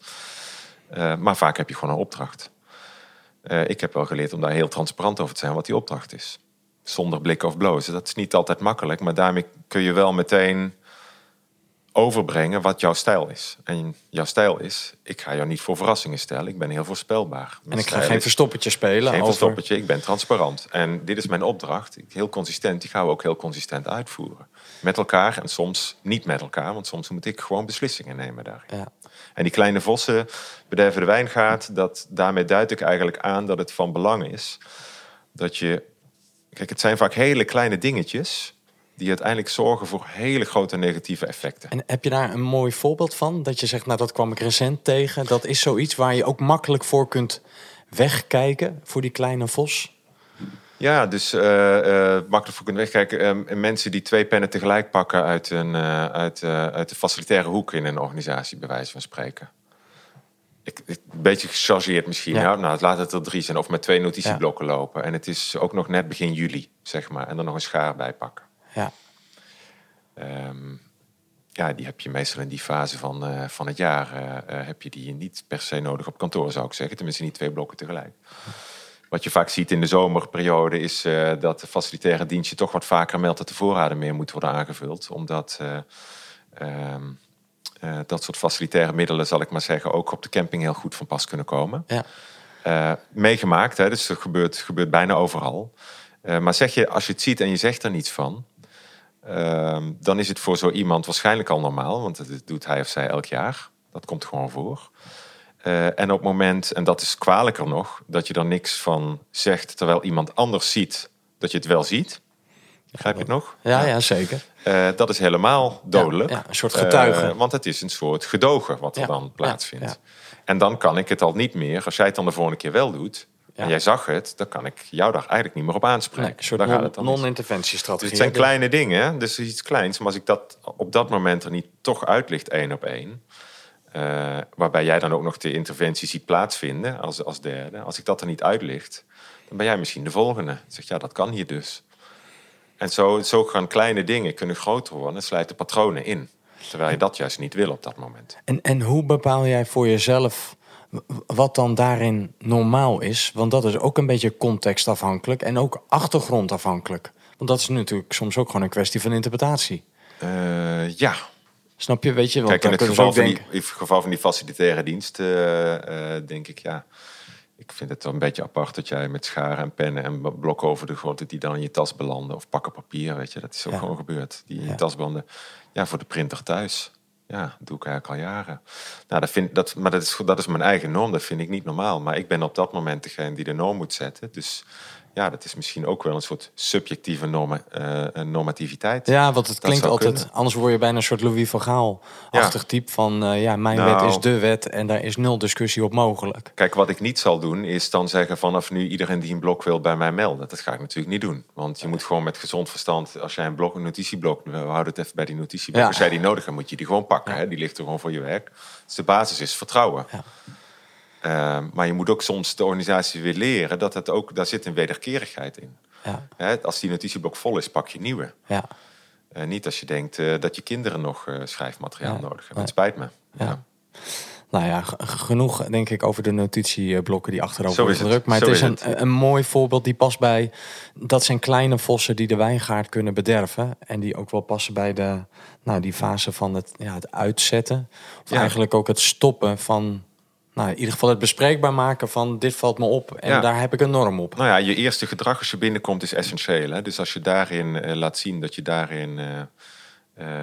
Eh, maar vaak heb je gewoon een opdracht. Eh, ik heb wel geleerd om daar heel transparant over te zijn wat die opdracht is. Zonder blikken of blozen. Dat is niet altijd makkelijk, maar daarmee kun je wel meteen overbrengen wat jouw stijl is. En jouw stijl is, ik ga jou niet voor verrassingen stellen. Ik ben heel voorspelbaar. Mijn en ik ga geen is verstoppertje spelen. geen over... verstoppertje, ik ben transparant. En dit is mijn opdracht. Heel consistent, die gaan we ook heel consistent uitvoeren. Met elkaar en soms niet met elkaar. Want soms moet ik gewoon beslissingen nemen daarin. Ja. En die kleine vossen bederven de wijngaard. Dat, daarmee duid ik eigenlijk aan dat het van belang is dat je... Kijk, het zijn vaak hele kleine dingetjes die uiteindelijk zorgen voor hele grote negatieve effecten. En heb je daar een mooi voorbeeld van? Dat je zegt, nou dat kwam ik recent tegen. Dat is zoiets waar je ook makkelijk voor kunt wegkijken voor die kleine vos. Ja, dus eh, eh, makkelijk voor kunnen wegkijken. Eh, mensen die twee pennen tegelijk pakken uit, een, eh, uit, uit de facilitaire hoek in een organisatie, bij wijze van spreken. Ik, ik- een beetje gechargeerd misschien. Ja. Nou, laat het er drie zijn. Of met twee notitieblokken lopen. En het is ook nog net begin juli, zeg maar. En dan nog een schaar bij pakken. Ja. Ehm, ja, die heb je meestal in die fase van, eh, van het jaar. eh, eh, heb je die niet per se nodig op kantoor, zou ik zeggen. Tenminste, niet twee blokken tegelijk. Wat je vaak ziet in de zomerperiode is dat de facilitaire dienst je toch wat vaker meldt dat de voorraden meer moeten worden aangevuld. Omdat eh, ehm, eh, dat soort facilitaire middelen, zal ik maar zeggen, ook op de camping heel goed van pas kunnen komen. Ja. Meegemaakt, hè, dus dat gebeurt, gebeurt bijna overal. Maar zeg je, als je het ziet en je zegt er niets van, ehm, dan is het voor zo iemand waarschijnlijk al normaal, want dat doet hij of zij elk jaar. Dat komt gewoon voor. Eh, en op het moment, en dat is kwalijker nog, dat je er niks van zegt terwijl iemand anders ziet dat je het wel ziet. Begrijp je het nog? Ja, ja, zeker. Eh, dat is helemaal dodelijk. Ja, ja, een soort getuige. Eh, want het is een soort gedogen wat er Ja, dan plaatsvindt. ja. En dan kan ik het al niet meer, als jij het dan de volgende keer wel doet. En jij zag het, dan kan ik jou daar eigenlijk niet meer op aanspreken. Nee, een soort Daar gaat het non-interventiestrategie. Dus het zijn kleine dingen, dus iets kleins. Maar als ik dat op dat moment er niet toch uitlicht één op één... eh, waarbij jij dan ook nog de interventie ziet plaatsvinden als, als derde... als ik dat er niet uitlicht, dan ben jij misschien de volgende. Zeg ja, dat kan hier dus. En zo, zo gaan kleine dingen kunnen groter worden... en slijten patronen in. Terwijl je dat juist niet wil op dat moment. En, en hoe bepaal jij voor jezelf wat dan daarin normaal is? Want dat is ook een beetje contextafhankelijk en ook achtergrondafhankelijk. Want dat is natuurlijk soms ook gewoon een kwestie van interpretatie. Eh, ja, Snap je? Weet je, want Kijk, in het geval van, die, in het geval van die facilitaire dienst, eh, eh, denk ik, ja. Ik vind het wel een beetje apart dat jij met scharen en pennen en blokken over de grond, die dan in je tas belanden. Of pakken papier, weet je. Dat is ook Ja. gewoon gebeurd. Die in je Ja. tas belanden. Ja, voor de printer thuis. Ja, dat doe ik eigenlijk al jaren. Nou, dat vind, dat, maar dat is, dat is mijn eigen norm. Dat vind ik niet normaal. Maar ik ben op dat moment degene die de norm moet zetten. Dus ja, dat is misschien ook wel een soort subjectieve norma, eh, normativiteit. Ja, want het Dat klinkt altijd... kunnen. Anders word je bijna een soort Louis van Gaal-achtig Ja. type van... eh, ja, mijn Nou. wet is de wet en daar is nul discussie op mogelijk. Kijk, wat ik niet zal doen, is dan zeggen vanaf nu iedereen die een blok wil bij mij melden. Dat ga ik natuurlijk niet doen. Want je moet gewoon met gezond verstand, als jij een blok, een notitieblok, we houden het even bij die notitieblok. Ja. Als jij die nodig hebt, moet je die gewoon pakken. Hè? Die ligt er gewoon voor je werk. Dus de basis is vertrouwen. Ja. Ehm, maar je moet ook soms de organisatie weer leren dat het ook, daar zit een wederkerigheid in. Ja. Hè, als die notitieblok vol is, pak je nieuwe. Ja. Eh, niet als je denkt eh, dat je kinderen nog eh, schrijfmateriaal Ja. nodig hebben. Het spijt me. Ja. Nou ja, genoeg denk ik over de notitieblokken die achterover worden gedrukt. Maar Zo het is, is een, het. een mooi voorbeeld die past bij... Dat zijn kleine vossen die de wijngaard kunnen bederven. En die ook wel passen bij de, nou, die fase van het, ja, het uitzetten. Of eigenlijk ook het stoppen van... Nou, in ieder geval het bespreekbaar maken van dit valt me op. En Ja. daar heb ik een norm op. Nou ja, je eerste gedrag als je binnenkomt is essentieel. Hè? Dus als je daarin eh, laat zien dat je daarin eh,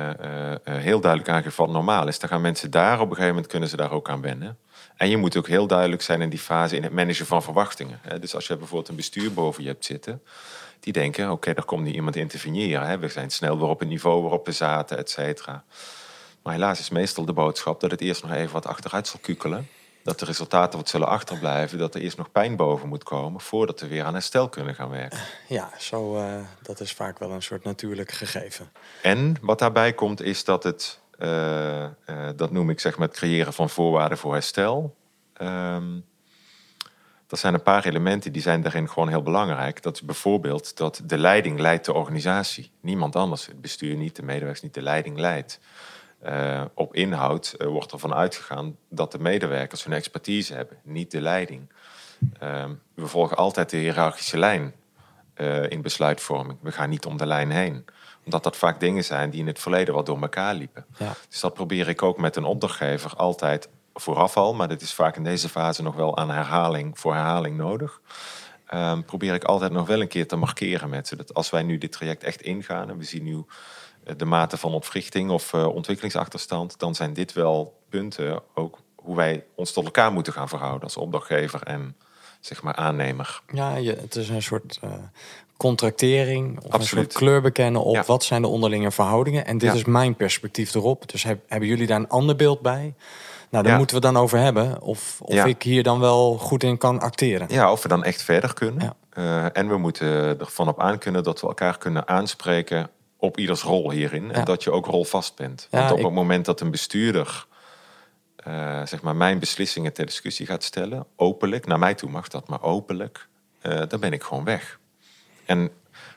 eh, heel duidelijk aangeeft wat normaal is, dan gaan mensen daar op een gegeven moment kunnen ze daar ook aan wennen. En je moet ook heel duidelijk zijn in die fase in het managen van verwachtingen. Hè? Dus als je bijvoorbeeld een bestuur boven je hebt zitten, die denken, oké, er komt nu iemand interveneren. Hè? We zijn snel weer op het niveau waarop we zaten, et cetera. Maar helaas is meestal de boodschap dat het eerst nog even wat achteruit zal kukelen. Dat de resultaten wat zullen achterblijven. Dat er eerst nog pijn boven moet komen voordat we weer aan herstel kunnen gaan werken. Ja, zo, eh, dat is vaak wel een soort natuurlijk gegeven. En wat daarbij komt is dat het, eh, eh, dat noem ik zeg maar het creëren van voorwaarden voor herstel. Ehm dat zijn een paar elementen die zijn daarin gewoon heel belangrijk. Dat is bijvoorbeeld dat de leiding leidt de organisatie. Niemand anders, het bestuur niet, de medewerkers niet, de leiding leidt. Eh, op inhoud eh, wordt ervan uitgegaan dat de medewerkers hun expertise hebben, niet de leiding. Ehm, we volgen altijd de hiërarchische lijn eh, in besluitvorming. We gaan niet om de lijn heen. Omdat dat vaak dingen zijn die in het verleden wat door elkaar liepen. Ja. Dus dat probeer ik ook met een opdrachtgever altijd vooraf al. Maar dat is vaak in deze fase nog wel aan herhaling voor herhaling nodig. Ehm, probeer ik altijd nog wel een keer te markeren met ze. Dat als wij nu dit traject echt ingaan en we zien nu de mate van ontwrichting of eh, ontwikkelingsachterstand, dan zijn dit wel punten ook hoe wij ons tot elkaar moeten gaan verhouden als opdrachtgever en zeg maar aannemer. Ja, je, het is een soort eh, contractering. Of een soort kleur bekennen op Ja. wat zijn de onderlinge verhoudingen. En dit Ja. is mijn perspectief erop. Dus heb- hebben jullie daar een ander beeld bij? Nou, daar Ja. moeten we dan over hebben. Of, of ik hier dan wel goed in kan acteren. Ja, of we dan echt verder kunnen. Eh, en we moeten ervan op aan kunnen dat we elkaar kunnen aanspreken op ieders rol hierin. En Ja. dat je ook rolvast bent. Want op ik- het moment dat een bestuurder eh, zeg maar mijn beslissingen ter discussie gaat stellen, openlijk, naar mij toe mag dat, maar openlijk, eh, dan ben ik gewoon weg. En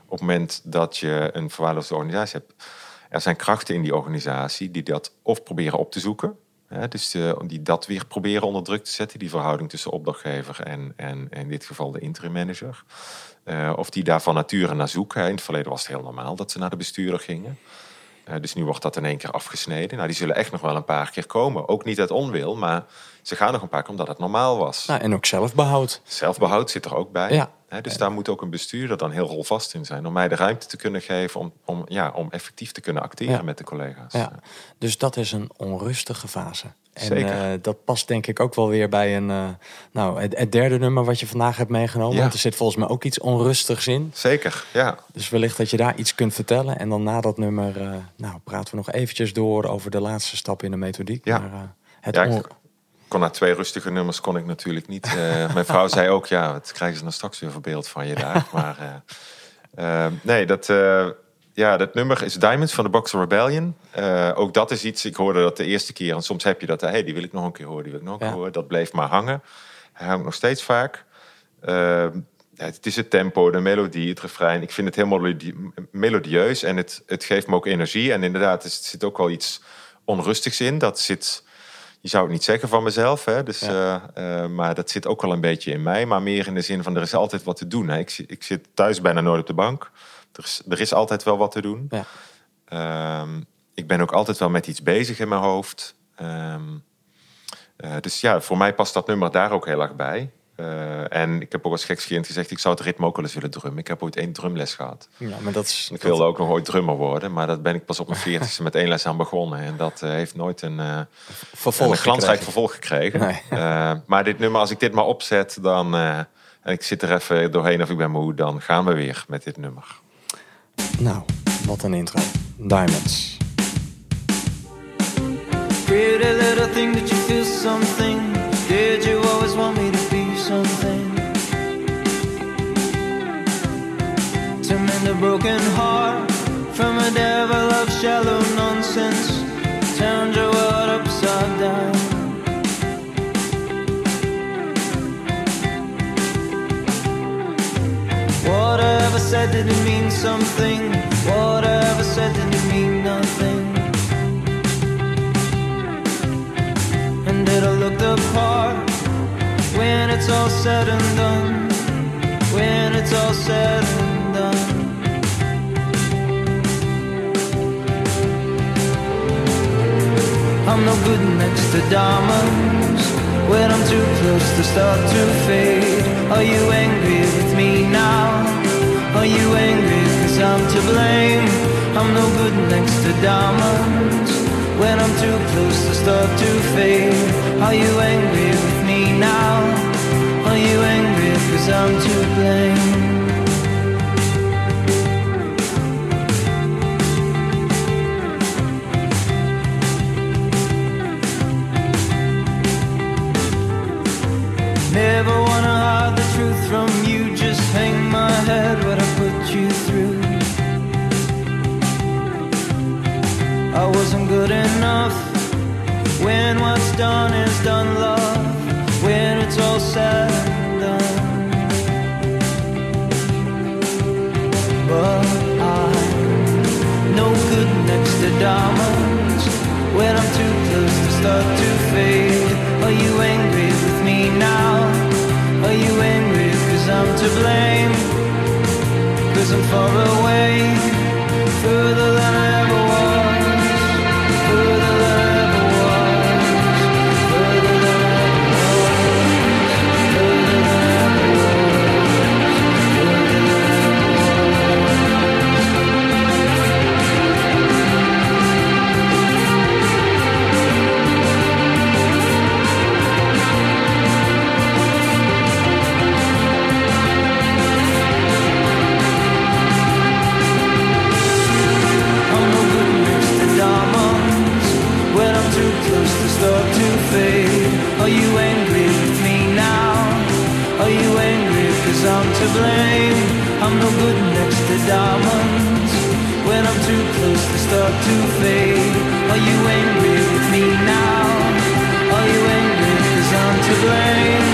op het moment dat je een verwaarloosde organisatie hebt, er zijn krachten in die organisatie die dat of proberen op te zoeken. Hè, dus eh, die dat weer proberen onder druk te zetten, die verhouding tussen opdrachtgever en, en, en in dit geval de interim manager. Eh, of die daar van nature naar zoeken. In het verleden was het heel normaal dat ze naar de bestuurder gingen. Eh, dus nu wordt dat in één keer afgesneden. Nou, die zullen echt nog wel een paar keer komen. Ook niet uit onwil, maar ze gaan nog een paar keer omdat het normaal was. Nou, en ook zelfbehoud. Zelfbehoud zit er ook bij. Ja. Dus daar moet ook een bestuurder dan heel rolvast in zijn. Om mij de ruimte te kunnen geven om, om, ja, om effectief te kunnen acteren Ja. met de collega's. Ja. Dus dat is een onrustige fase. En Zeker. eh, dat past denk ik ook wel weer bij een, eh, nou, het, het derde nummer wat je vandaag hebt meegenomen. Want er zit volgens mij ook iets onrustigs in. Zeker, ja. Dus wellicht dat je daar iets kunt vertellen. En dan na dat nummer eh, nou, praten we nog eventjes door over de laatste stap in de methodiek. Ja. Maar, het Ja, ik- on- kon na twee rustige nummers kon ik natuurlijk niet. eh, mijn vrouw zei ook, ja, wat krijgen ze dan straks weer voor beeld van je daar. Maar eh, eh, nee, dat, eh, ja, dat nummer is Diamonds van de Boxer Rebellion. Ook dat is iets, ik hoorde dat de eerste keer. En soms heb je dat, hey, die wil ik nog een keer horen, die wil ik nog een Ja. keer horen. Dat bleef maar hangen. Hij hangt nog steeds vaak. Eh, ja, het is het tempo, de melodie, het refrein. Ik vind het melodie- melodieus en het, het geeft me ook energie. En inderdaad, er zit ook wel iets onrustigs in. Dat zit, je zou het niet zeggen van mezelf, hè? Dus, Ja. eh, eh, maar dat zit ook wel een beetje in mij. Maar meer in de zin van, er is altijd wat te doen. Hè? Ik, ik zit thuis bijna nooit op de bank. Er is, er is altijd wel wat te doen. ja. Ehm, ik ben ook altijd wel met iets bezig in mijn hoofd. Ehm, eh, dus ja, voor mij past dat nummer daar ook heel erg bij. Eh, en ik heb ook als gekscherend gezegd, ik zou het ritme ook wel eens willen drummen. Ik heb ooit één drumles gehad. ja, maar dat is... Ik wilde ook nog ooit drummer worden, maar dat ben ik pas op mijn veertigste met één les aan begonnen. En dat eh, heeft nooit een, eh, vervolg een glansrijk gekregen. vervolg gekregen. Nee. Eh, maar dit nummer, als ik dit maar opzet, dan... eh, en ik zit er even doorheen of ik ben moe, dan gaan we weer met dit nummer. Nou, wat een intro. Diamonds. Pretty little thing, did you feel something? Did you always want me to broken heart from a devil of shallow nonsense. Turned your world upside down. Whatever said didn't mean something. What I ever said didn't mean nothing. And it'll look the part when it's all said and done. When it's all said and done. I'm no good next to diamonds when I'm too close to start to fade. Are you angry with me now? Are you angry cause I'm to blame? I'm no good next to diamonds when I'm too close to start to fade. Are you angry with me now? Are you angry cause I'm to blame? Never wanna hide the truth from you. Just hang my head what I put you through. I wasn't good enough. When what's done is done, love. When it's all said and done. But I'm no good next to diamonds. When I'm too close to start to fade. Are you angry me now? Are you angry cause I'm to blame? Cause I'm far away, further than I ever was, to blame? I'm no good next to diamonds when I'm too close to start to fade. Are you angry with me now? Are you angry cause I'm to blame?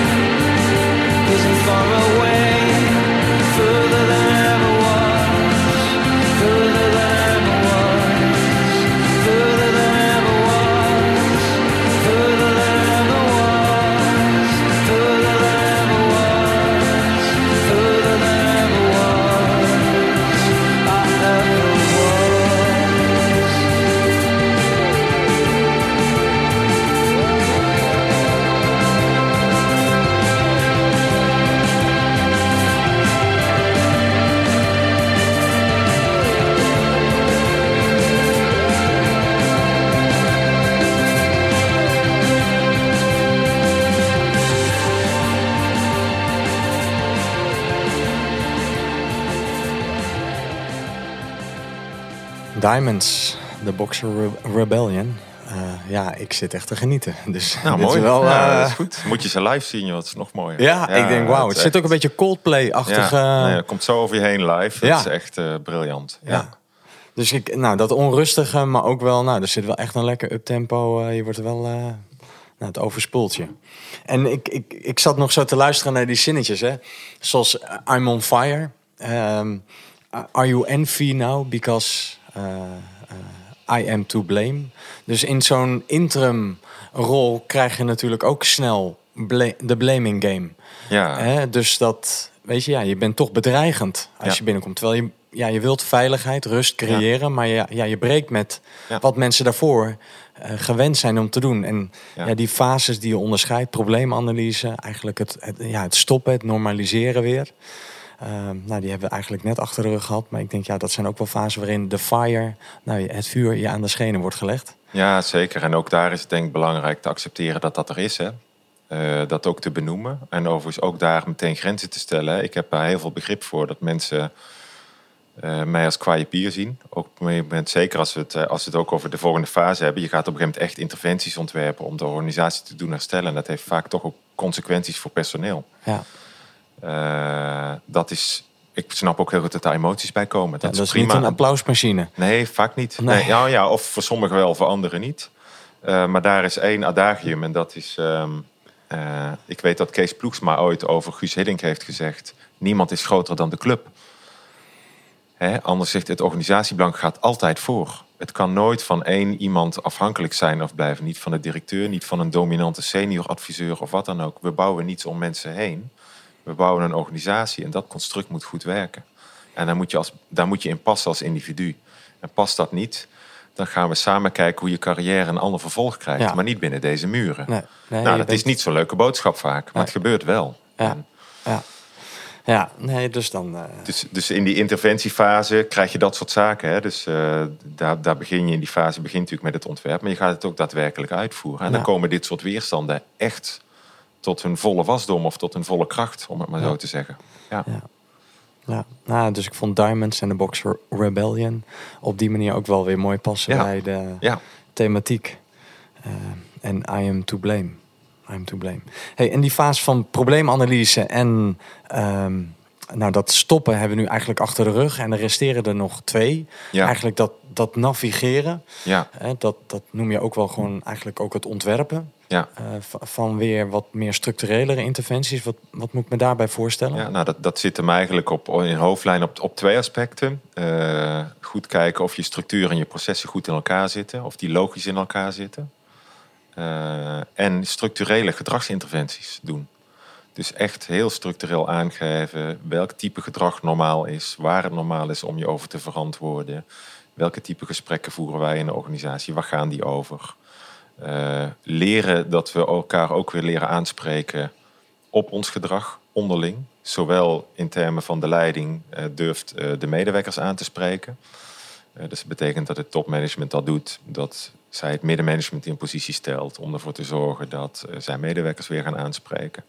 Cause I'm far away, further than Diamonds, de Boxer Re- Rebellion. Eh, ja, ik zit echt te genieten. Dus Nou, dit is mooi. Wel, ja, eh, dat is goed. Moet je ze live zien, joh. Dat is nog mooier. ja, ik denk wauw. Het zit ook een beetje Coldplay-achtig. Ja, eh, nee, het komt zo over je heen live. Ja. Dat is echt briljant. Ja. Dus ik, nou, dat onrustige, maar ook wel, nou, er zit wel echt een lekker uptempo. je wordt wel, nou, het overspoelt je. En ik, ik, ik zat nog zo te luisteren naar die zinnetjes, hè. Zoals I'm on fire. Ehm, are you envy now because I am to blame? Dus in zo'n interim rol krijg je natuurlijk ook snel bla- de blaming game. Ja. Hè? Dus dat, weet je, ja, je bent toch bedreigend als Ja. je binnenkomt. Terwijl je, ja, je wilt veiligheid, rust creëren, maar ja, ja, je breekt met Ja. wat mensen daarvoor eh, gewend zijn om te doen. En ja. Ja. die fases die je onderscheidt, probleemanalyse, eigenlijk het, het, ja, het stoppen, het normaliseren weer. Ehm, nou, die hebben we eigenlijk net achter de rug gehad. Maar ik denk, ja, dat zijn ook wel fasen waarin de fire, nou, het vuur je aan de schenen wordt gelegd. Ja, zeker. En ook daar is het denk ik belangrijk te accepteren dat dat er is. Hè? Eh, dat ook te benoemen. En overigens ook daar meteen grenzen te stellen. hè. Ik heb daar heel veel begrip voor dat mensen eh, mij als kwaaie pier zien. Ook op een moment, zeker als we, het, eh, als we het ook over de volgende fase hebben. Je gaat op een gegeven moment echt interventies ontwerpen om de organisatie te doen herstellen. En dat heeft vaak toch ook consequenties voor personeel. Ja, Eh, dat is, ik snap ook heel goed dat daar emoties bij komen. Dat, dat, is dat is prima. niet een applausmachine. Nee, vaak niet. Nee. Nee. ja, ja, of voor sommigen wel, voor anderen niet. Eh, maar daar is één adagium en dat is... ehm, eh, ik weet dat Kees Ploegsma ooit over Guus Hiddink heeft gezegd... niemand is groter dan de club. Hè, anders zegt het organisatiebelang gaat altijd voor. Het kan nooit van één iemand afhankelijk zijn of blijven. Niet van de directeur, niet van een dominante senior adviseur of wat dan ook. We bouwen niets om mensen heen. We bouwen een organisatie en dat construct moet goed werken. En daar moet je, als, daar moet je in passen als individu. En past dat niet, dan gaan we samen kijken hoe je carrière een ander vervolg krijgt. Ja. Maar niet binnen deze muren. Nee, nee, nou, dat bent- is niet zo'n leuke boodschap vaak, maar Nee. het gebeurt wel. Ja. En Ja, ja nee, dus dan... eh, Dus, dus in die interventiefase krijg je dat soort zaken. Hè? Dus eh, daar, daar begin je in die fase begint natuurlijk met het ontwerp, maar je gaat het ook daadwerkelijk uitvoeren. En dan komen dit soort weerstanden echt tot hun volle wasdom of tot hun volle kracht, om het maar Ja. zo te zeggen. Ja. Ja. Ja, nou, dus ik vond Diamonds en de Boxer Rebellion op die manier ook wel weer mooi passen bij de thematiek. Eh, en I am to blame. I am to blame. Hey, in die fase van probleemanalyse en ehm, nou, dat stoppen hebben we nu eigenlijk achter de rug. En er resteren er nog twee. Ja. Eigenlijk dat, dat navigeren. Ja. Hè, dat, dat noem je ook wel gewoon eigenlijk ook het ontwerpen. Ja. eh, va- van weer wat meer structurelere interventies. Wat, wat moet ik me daarbij voorstellen? Ja, nou, dat, dat zit hem eigenlijk op, in hoofdlijn op, op twee aspecten. Eh, goed kijken of je structuur en je processen goed in elkaar zitten, of die logisch in elkaar zitten. Eh, en structurele gedragsinterventies doen. Dus echt heel structureel aangeven welk type gedrag normaal is, waar het normaal is om je over te verantwoorden. Welke type gesprekken voeren wij in de organisatie, waar gaan die over? Eh, leren dat we elkaar ook weer leren aanspreken op ons gedrag onderling. Zowel in termen van de leiding eh, durft eh, de medewerkers aan te spreken. Eh, dus dat betekent dat het topmanagement dat doet, dat zij het middenmanagement in positie stelt om ervoor te zorgen dat eh, zij medewerkers weer gaan aanspreken.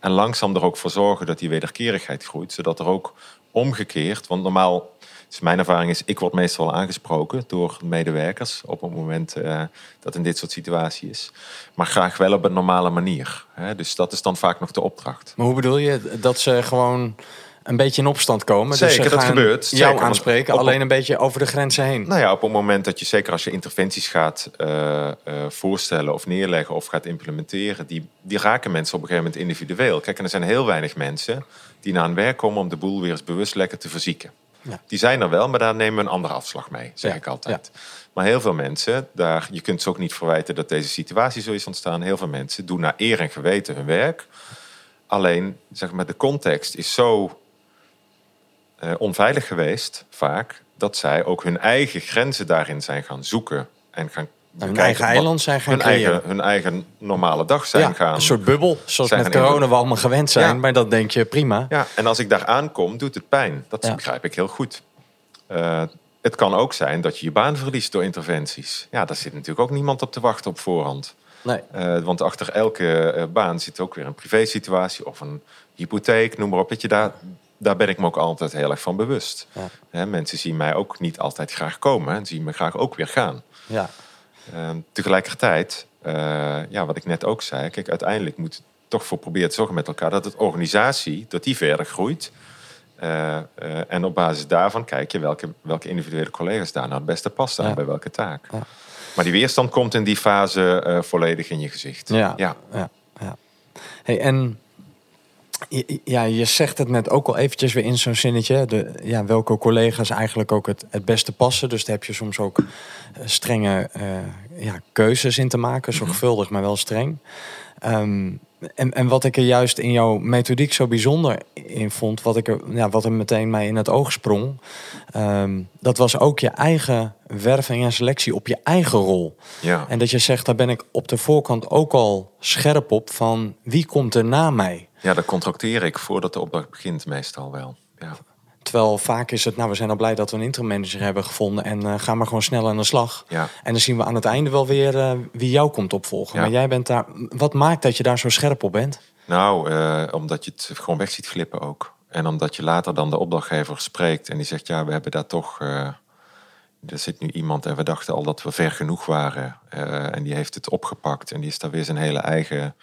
En langzaam er ook voor zorgen dat die wederkerigheid groeit, zodat er ook omgekeerd, want normaal, dus mijn ervaring is, ik word meestal aangesproken door medewerkers op het moment eh, dat in dit soort situatie is. Maar graag wel op een normale manier. Hè? Dus dat is dan vaak nog de opdracht. Maar hoe bedoel je dat ze gewoon een beetje in opstand komen? Zeker, dus ze dat gebeurt. Jou Zeker, want aanspreken, op- alleen een beetje over de grenzen heen. Nou ja, op het moment dat je, zeker als je interventies gaat eh, eh, voorstellen of neerleggen of gaat implementeren, die, die raken mensen op een gegeven moment individueel. Kijk, en er zijn heel weinig mensen die naar hun werk komen om de boel weer eens bewust lekker te verzieken. Ja. Die zijn er wel, maar daar nemen we een andere afslag mee, zeg Ja, ik altijd. Maar heel veel mensen, daar, je kunt ze ook niet verwijten dat deze situatie zo is ontstaan. Heel veel mensen doen naar eer en geweten hun werk. Alleen, zeg maar, de context is zo eh, onveilig geweest, vaak, dat zij ook hun eigen grenzen daarin zijn gaan zoeken. En gaan hun bekijken eigen eiland zijn gaan hun creëren. eigen, hun eigen normale dag zijn ja, gaan. een soort bubbel, zoals met corona we allemaal gewend zijn. Ja. Maar dat denk je prima. Ja, en als ik daar aankom, doet het pijn. Dat Ja. begrijp ik heel goed. Eh, het kan ook zijn dat je je baan verliest door interventies. Ja, daar zit natuurlijk ook niemand op te wachten op voorhand. Nee. Eh, want achter elke baan zit ook weer een privésituatie of een hypotheek, noem maar op. Weet je, daar, daar ben ik me ook altijd heel erg van bewust. Ja. Hè, mensen zien mij ook niet altijd graag komen en zien me graag ook weer gaan. Ja. Ehm, tegelijkertijd, eh, ja, wat ik net ook zei, kijk, uiteindelijk moet toch voor proberen te zorgen met elkaar dat het organisatie dat die verder groeit. Eh, eh, en op basis daarvan kijk je welke, welke individuele collega's daar nou het beste passen Ja. bij welke taak. Ja. Maar die weerstand komt in die fase volledig in je gezicht. Ja. ja. ja. Hey, en ja, je zegt het net ook al eventjes weer in zo'n zinnetje. De, ja, welke collega's eigenlijk ook het, het beste passen. Dus daar heb je soms ook eh, strenge eh, ja, keuzes in te maken. Zorgvuldig, maar wel streng. Ehm, en, en wat ik er juist in jouw methodiek zo bijzonder in vond, wat, ik er, ja, wat er meteen mij in het oog sprong, ehm, dat was ook je eigen werving en selectie op je eigen rol. ja. En dat je zegt, daar ben ik op de voorkant ook al scherp op van wie komt er na mij. Ja, dat contracteer ik voordat de opdracht begint meestal wel. Ja. Terwijl vaak is het, nou we zijn al blij dat we een interim manager hebben gevonden en eh ga maar gewoon snel aan de slag. Ja. En dan zien we aan het einde wel weer eh, wie jou komt opvolgen. Ja. Maar jij bent daar, wat maakt dat je daar zo scherp op bent? Nou, eh, omdat je het gewoon weg ziet glippen ook. En omdat je later dan de opdrachtgever spreekt en die zegt, ja, we hebben daar toch... eh, er zit nu iemand en we dachten al dat we ver genoeg waren. En die heeft het opgepakt en die is daar weer zijn hele eigen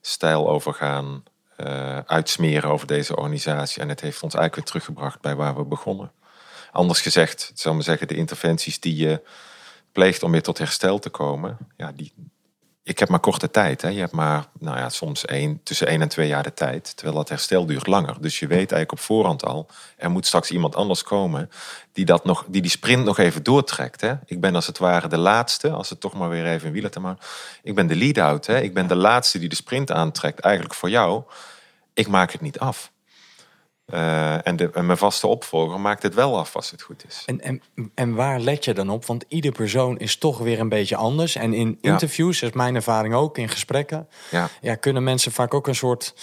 stijl over gaan eh, uitsmeren over deze organisatie. En het heeft ons eigenlijk weer teruggebracht bij waar we begonnen. Anders gezegd, zou ik maar zeggen, de interventies die je pleegt om weer tot herstel te komen, ja, die, ik heb maar korte tijd. Hè. Je hebt maar nou ja, soms één, tussen één en twee jaar de tijd. Terwijl dat herstel duurt langer. Dus je weet eigenlijk op voorhand al... er moet straks iemand anders komen... die, dat nog, die die sprint nog even doortrekt. Hè. Ik ben als het ware de laatste... als het toch maar weer even in wielen te maken... ik ben de lead-out. Ik ben de laatste die de sprint aantrekt. Eigenlijk voor jou. Ik maak het niet af. Uh, en, de, en mijn vaste opvolger maakt het wel af als het goed is. En, en, en waar let je dan op? Want ieder persoon is toch weer een beetje anders. En in Ja. interviews, dat is mijn ervaring ook, in gesprekken... Ja. Ja, kunnen mensen vaak ook een soort...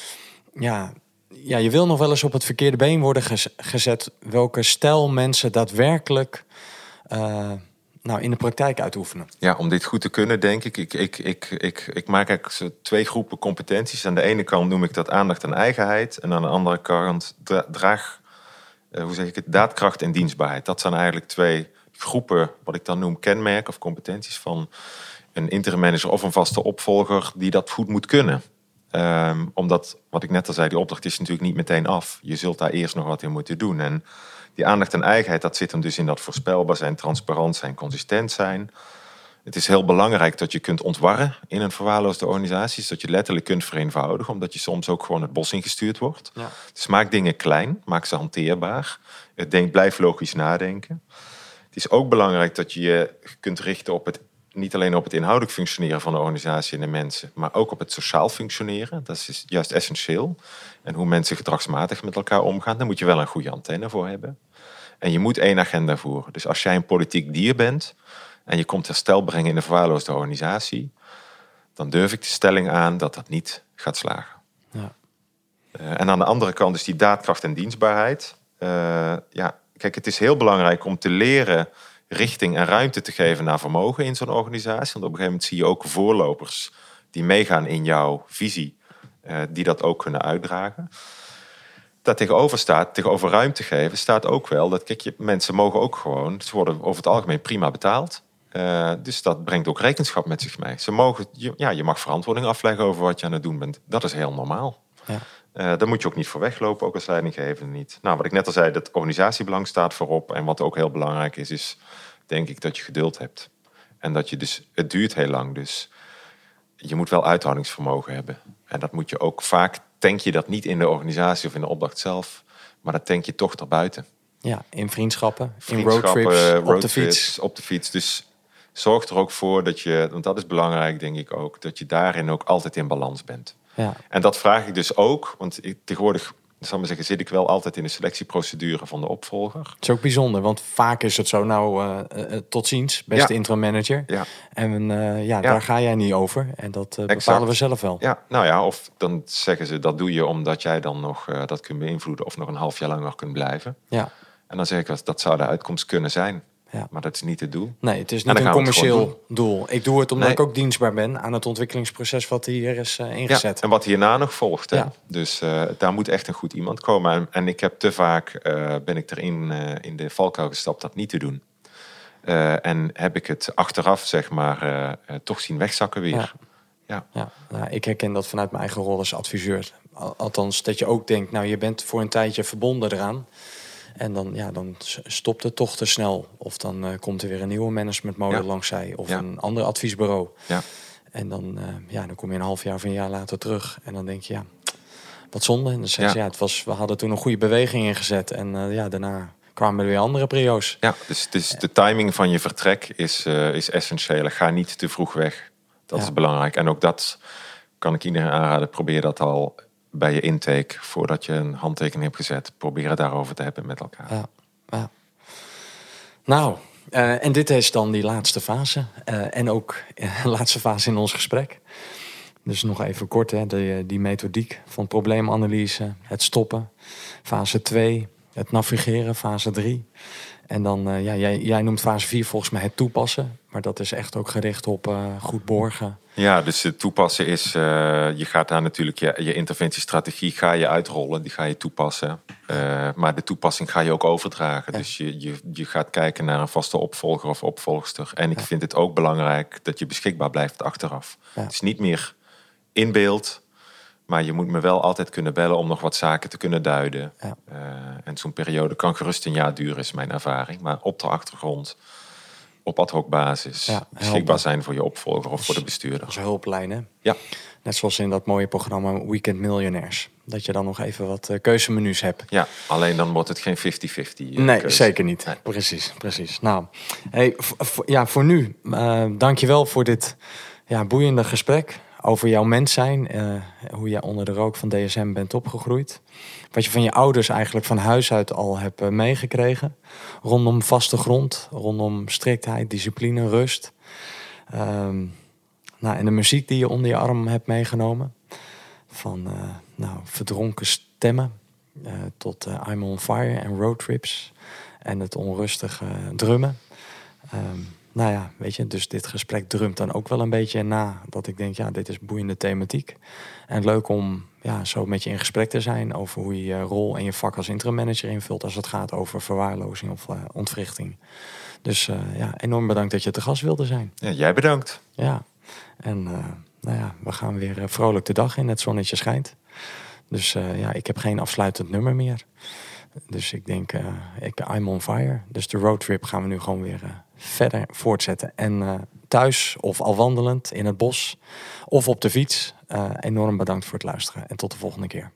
Ja, ja, je wil nog wel eens op het verkeerde been worden gez- gezet... welke stijl mensen daadwerkelijk eh, nou, in de praktijk uitoefenen. Ja, om dit goed te kunnen, denk ik. Ik, ik, ik, ik, ik maak eigenlijk twee groepen competenties. Aan de ene kant noem ik dat aandacht en eigenheid. En aan de andere kant dra- draag, eh, hoe zeg ik het, daadkracht en dienstbaarheid. Dat zijn eigenlijk twee groepen, wat ik dan noem kenmerken of competenties van een interim manager of een vaste opvolger die dat goed moet kunnen. Ehm, omdat, wat ik net al zei, die opdracht is natuurlijk niet meteen af. Je zult daar eerst nog wat in moeten doen. En die aandacht en eigenheid, dat zit hem dus in dat voorspelbaar zijn, transparant zijn, consistent zijn. Het is heel belangrijk dat je kunt ontwarren in een verwaarloosde organisatie. Dus dat je letterlijk kunt vereenvoudigen, omdat je soms ook gewoon het bos ingestuurd wordt. Ja. Dus maak dingen klein, maak ze hanteerbaar. Denk, blijf logisch nadenken. Het is ook belangrijk dat je je kunt richten op het, niet alleen op het inhoudelijk functioneren van de organisatie en de mensen, maar ook op het sociaal functioneren. Dat is juist essentieel. En hoe mensen gedragsmatig met elkaar omgaan, daar moet je wel een goede antenne voor hebben. En je moet één agenda voeren. Dus als jij een politiek dier bent en je komt herstel brengen in een verwaarloosde organisatie, dan durf ik de stelling aan dat dat niet gaat slagen. Ja. Eh, en aan de andere kant is die daadkracht en dienstbaarheid. Eh, ja, kijk, het is heel belangrijk om te leren richting en ruimte te geven naar vermogen in zo'n organisatie. Want op een gegeven moment zie je ook voorlopers die meegaan in jouw visie, eh, die dat ook kunnen uitdragen. Daar tegenover staat, tegenover ruimte geven, staat ook wel dat kijk, je, mensen mogen ook gewoon, ze worden over het algemeen prima betaald. Eh, dus dat brengt ook rekenschap met zich mee. Ze mogen, je, ja, je mag verantwoording afleggen over wat je aan het doen bent. Dat is heel normaal. Ja. Eh, daar moet je ook niet voor weglopen, ook als leidinggevende niet. Nou, wat ik net al zei, dat organisatiebelang staat voorop. En wat ook heel belangrijk is, is denk ik dat je geduld hebt. En dat je dus, het duurt heel lang, dus je moet wel uithoudingsvermogen hebben. En dat moet je ook vaak, tank je dat niet in de organisatie of in de opdracht zelf, maar dat tank je toch daarbuiten. Ja, in vriendschappen, in roadtrips, op de fiets. Op de fiets. Dus zorg er ook voor dat je, want dat is belangrijk denk ik ook, dat je daarin ook altijd in balans bent. Ja, En dat vraag ik dus ook, want ik, tegenwoordig, zal ik maar zeggen, zit ik wel altijd in de selectieprocedure van de opvolger. het is ook bijzonder, want vaak is het zo, nou, eh, eh, tot ziens, beste Ja. interim manager. Ja. En eh, ja, Ja. daar ga jij niet over. En dat eh, Exact. bepalen we zelf wel. Ja, nou ja, of dan zeggen ze dat doe je omdat jij dan nog eh, dat kunt beïnvloeden of nog een half jaar langer kunt blijven. Ja. En dan zeg ik dat zou de uitkomst kunnen zijn. Ja. Maar dat is niet het doel. Nee, het is niet een commercieel doel. Ik doe het omdat Nee. ik ook dienstbaar ben aan het ontwikkelingsproces wat hier is eh, Ja, ingezet. en wat hierna nog volgt. Hè? Ja. Dus eh, daar moet echt een goed iemand komen. En, en ik heb te vaak, eh, ben ik erin in de valkuil gestapt dat niet te doen. En heb ik het achteraf, zeg maar, toch zien wegzakken weer. Ja. Ja. Ja, nou, ik herken dat vanuit mijn eigen rol als adviseur. Al- Althans, dat je ook denkt, nou, je bent voor een tijdje verbonden eraan. En dan, ja, dan stopt het toch te snel. Of dan eh, komt er weer een nieuwe managementmodel Ja. langs zij. Of Ja. een ander adviesbureau. Ja. En dan, eh, ja, dan kom je een half jaar of een jaar later terug. En dan denk je, ja, wat zonde. En dan zeg je, Ja. het was, we hadden toen een goede beweging ingezet. En eh, ja, daarna kwamen er weer andere prio's. Ja, dus, dus de timing van je vertrek is, is essentieel. Ga niet te vroeg weg. Dat is belangrijk. En ook dat kan ik iedereen aanraden. Probeer dat al bij je intake, voordat je een handtekening hebt gezet. Probeer het daarover te hebben met elkaar. Ja. Nou, eh, en dit is dan die laatste fase. Eh, en ook de laatste fase in ons gesprek. Dus nog even kort, hè, de, die methodiek van probleemanalyse, het stoppen. Fase 2, het navigeren, fase 3. En dan, ja, jij, jij noemt fase 4 volgens mij het toepassen. Maar dat is echt ook gericht op goed borgen. Ja, dus het toepassen is, eh, je gaat daar natuurlijk je, je interventiestrategie ga je uitrollen, die ga je toepassen. Eh, maar de toepassing ga je ook overdragen. Ja. Dus je, je, je gaat kijken naar een vaste opvolger of opvolgster. En ik vind het ook belangrijk dat je beschikbaar blijft achteraf. Ja. Het is niet meer in beeld, maar je moet me wel altijd kunnen bellen om nog wat zaken te kunnen duiden. Eh, en zo'n periode kan gerust een jaar duren, is mijn ervaring. Maar op de achtergrond op ad hoc basis Ja, beschikbaar zijn voor je opvolger of voor de bestuurder. Als hulplijn, hè? Ja, Net zoals in dat mooie programma Weekend Millionaires. Dat je dan nog even wat eh, keuzemenu's hebt. ja, alleen dan wordt het geen 50-50. eh, Nee, keuze. zeker niet. Nee. Precies, precies. Nou, hey, ja, voor nu, eh dankjewel voor dit ja, boeiende gesprek over jouw mens zijn. hoe jij onder de rook van DSM bent opgegroeid. Wat je van je ouders eigenlijk van huis uit al hebt eh, meegekregen. Rondom vaste grond, rondom striktheid, discipline, rust. Ehm, nou, en de muziek die je onder je arm hebt meegenomen. Van eh, nou, verdronken stemmen eh, tot eh, I'm on Fire en roadtrips. En het onrustige drummen. Ehm, nou ja, weet je, dus dit gesprek drumt dan ook wel een beetje na. Dat ik denk, ja, dit is boeiende thematiek. En leuk om ja, zo met je in gesprek te zijn over hoe je je rol en je vak als interim manager invult als het gaat over verwaarlozing of eh, ontwrichting. Dus eh, ja, enorm bedankt dat je te gast wilde zijn. Ja, jij bedankt. Ja, en eh, nou ja, we gaan weer vrolijk de dag in. Het zonnetje schijnt. Dus ja, ik heb geen afsluitend nummer meer. Dus ik denk, ik, I'm on fire. Dus de roadtrip gaan we nu gewoon weer verder voortzetten. En eh, thuis of al wandelend in het bos of op de fiets. eh, enorm bedankt voor het luisteren. En tot de volgende keer.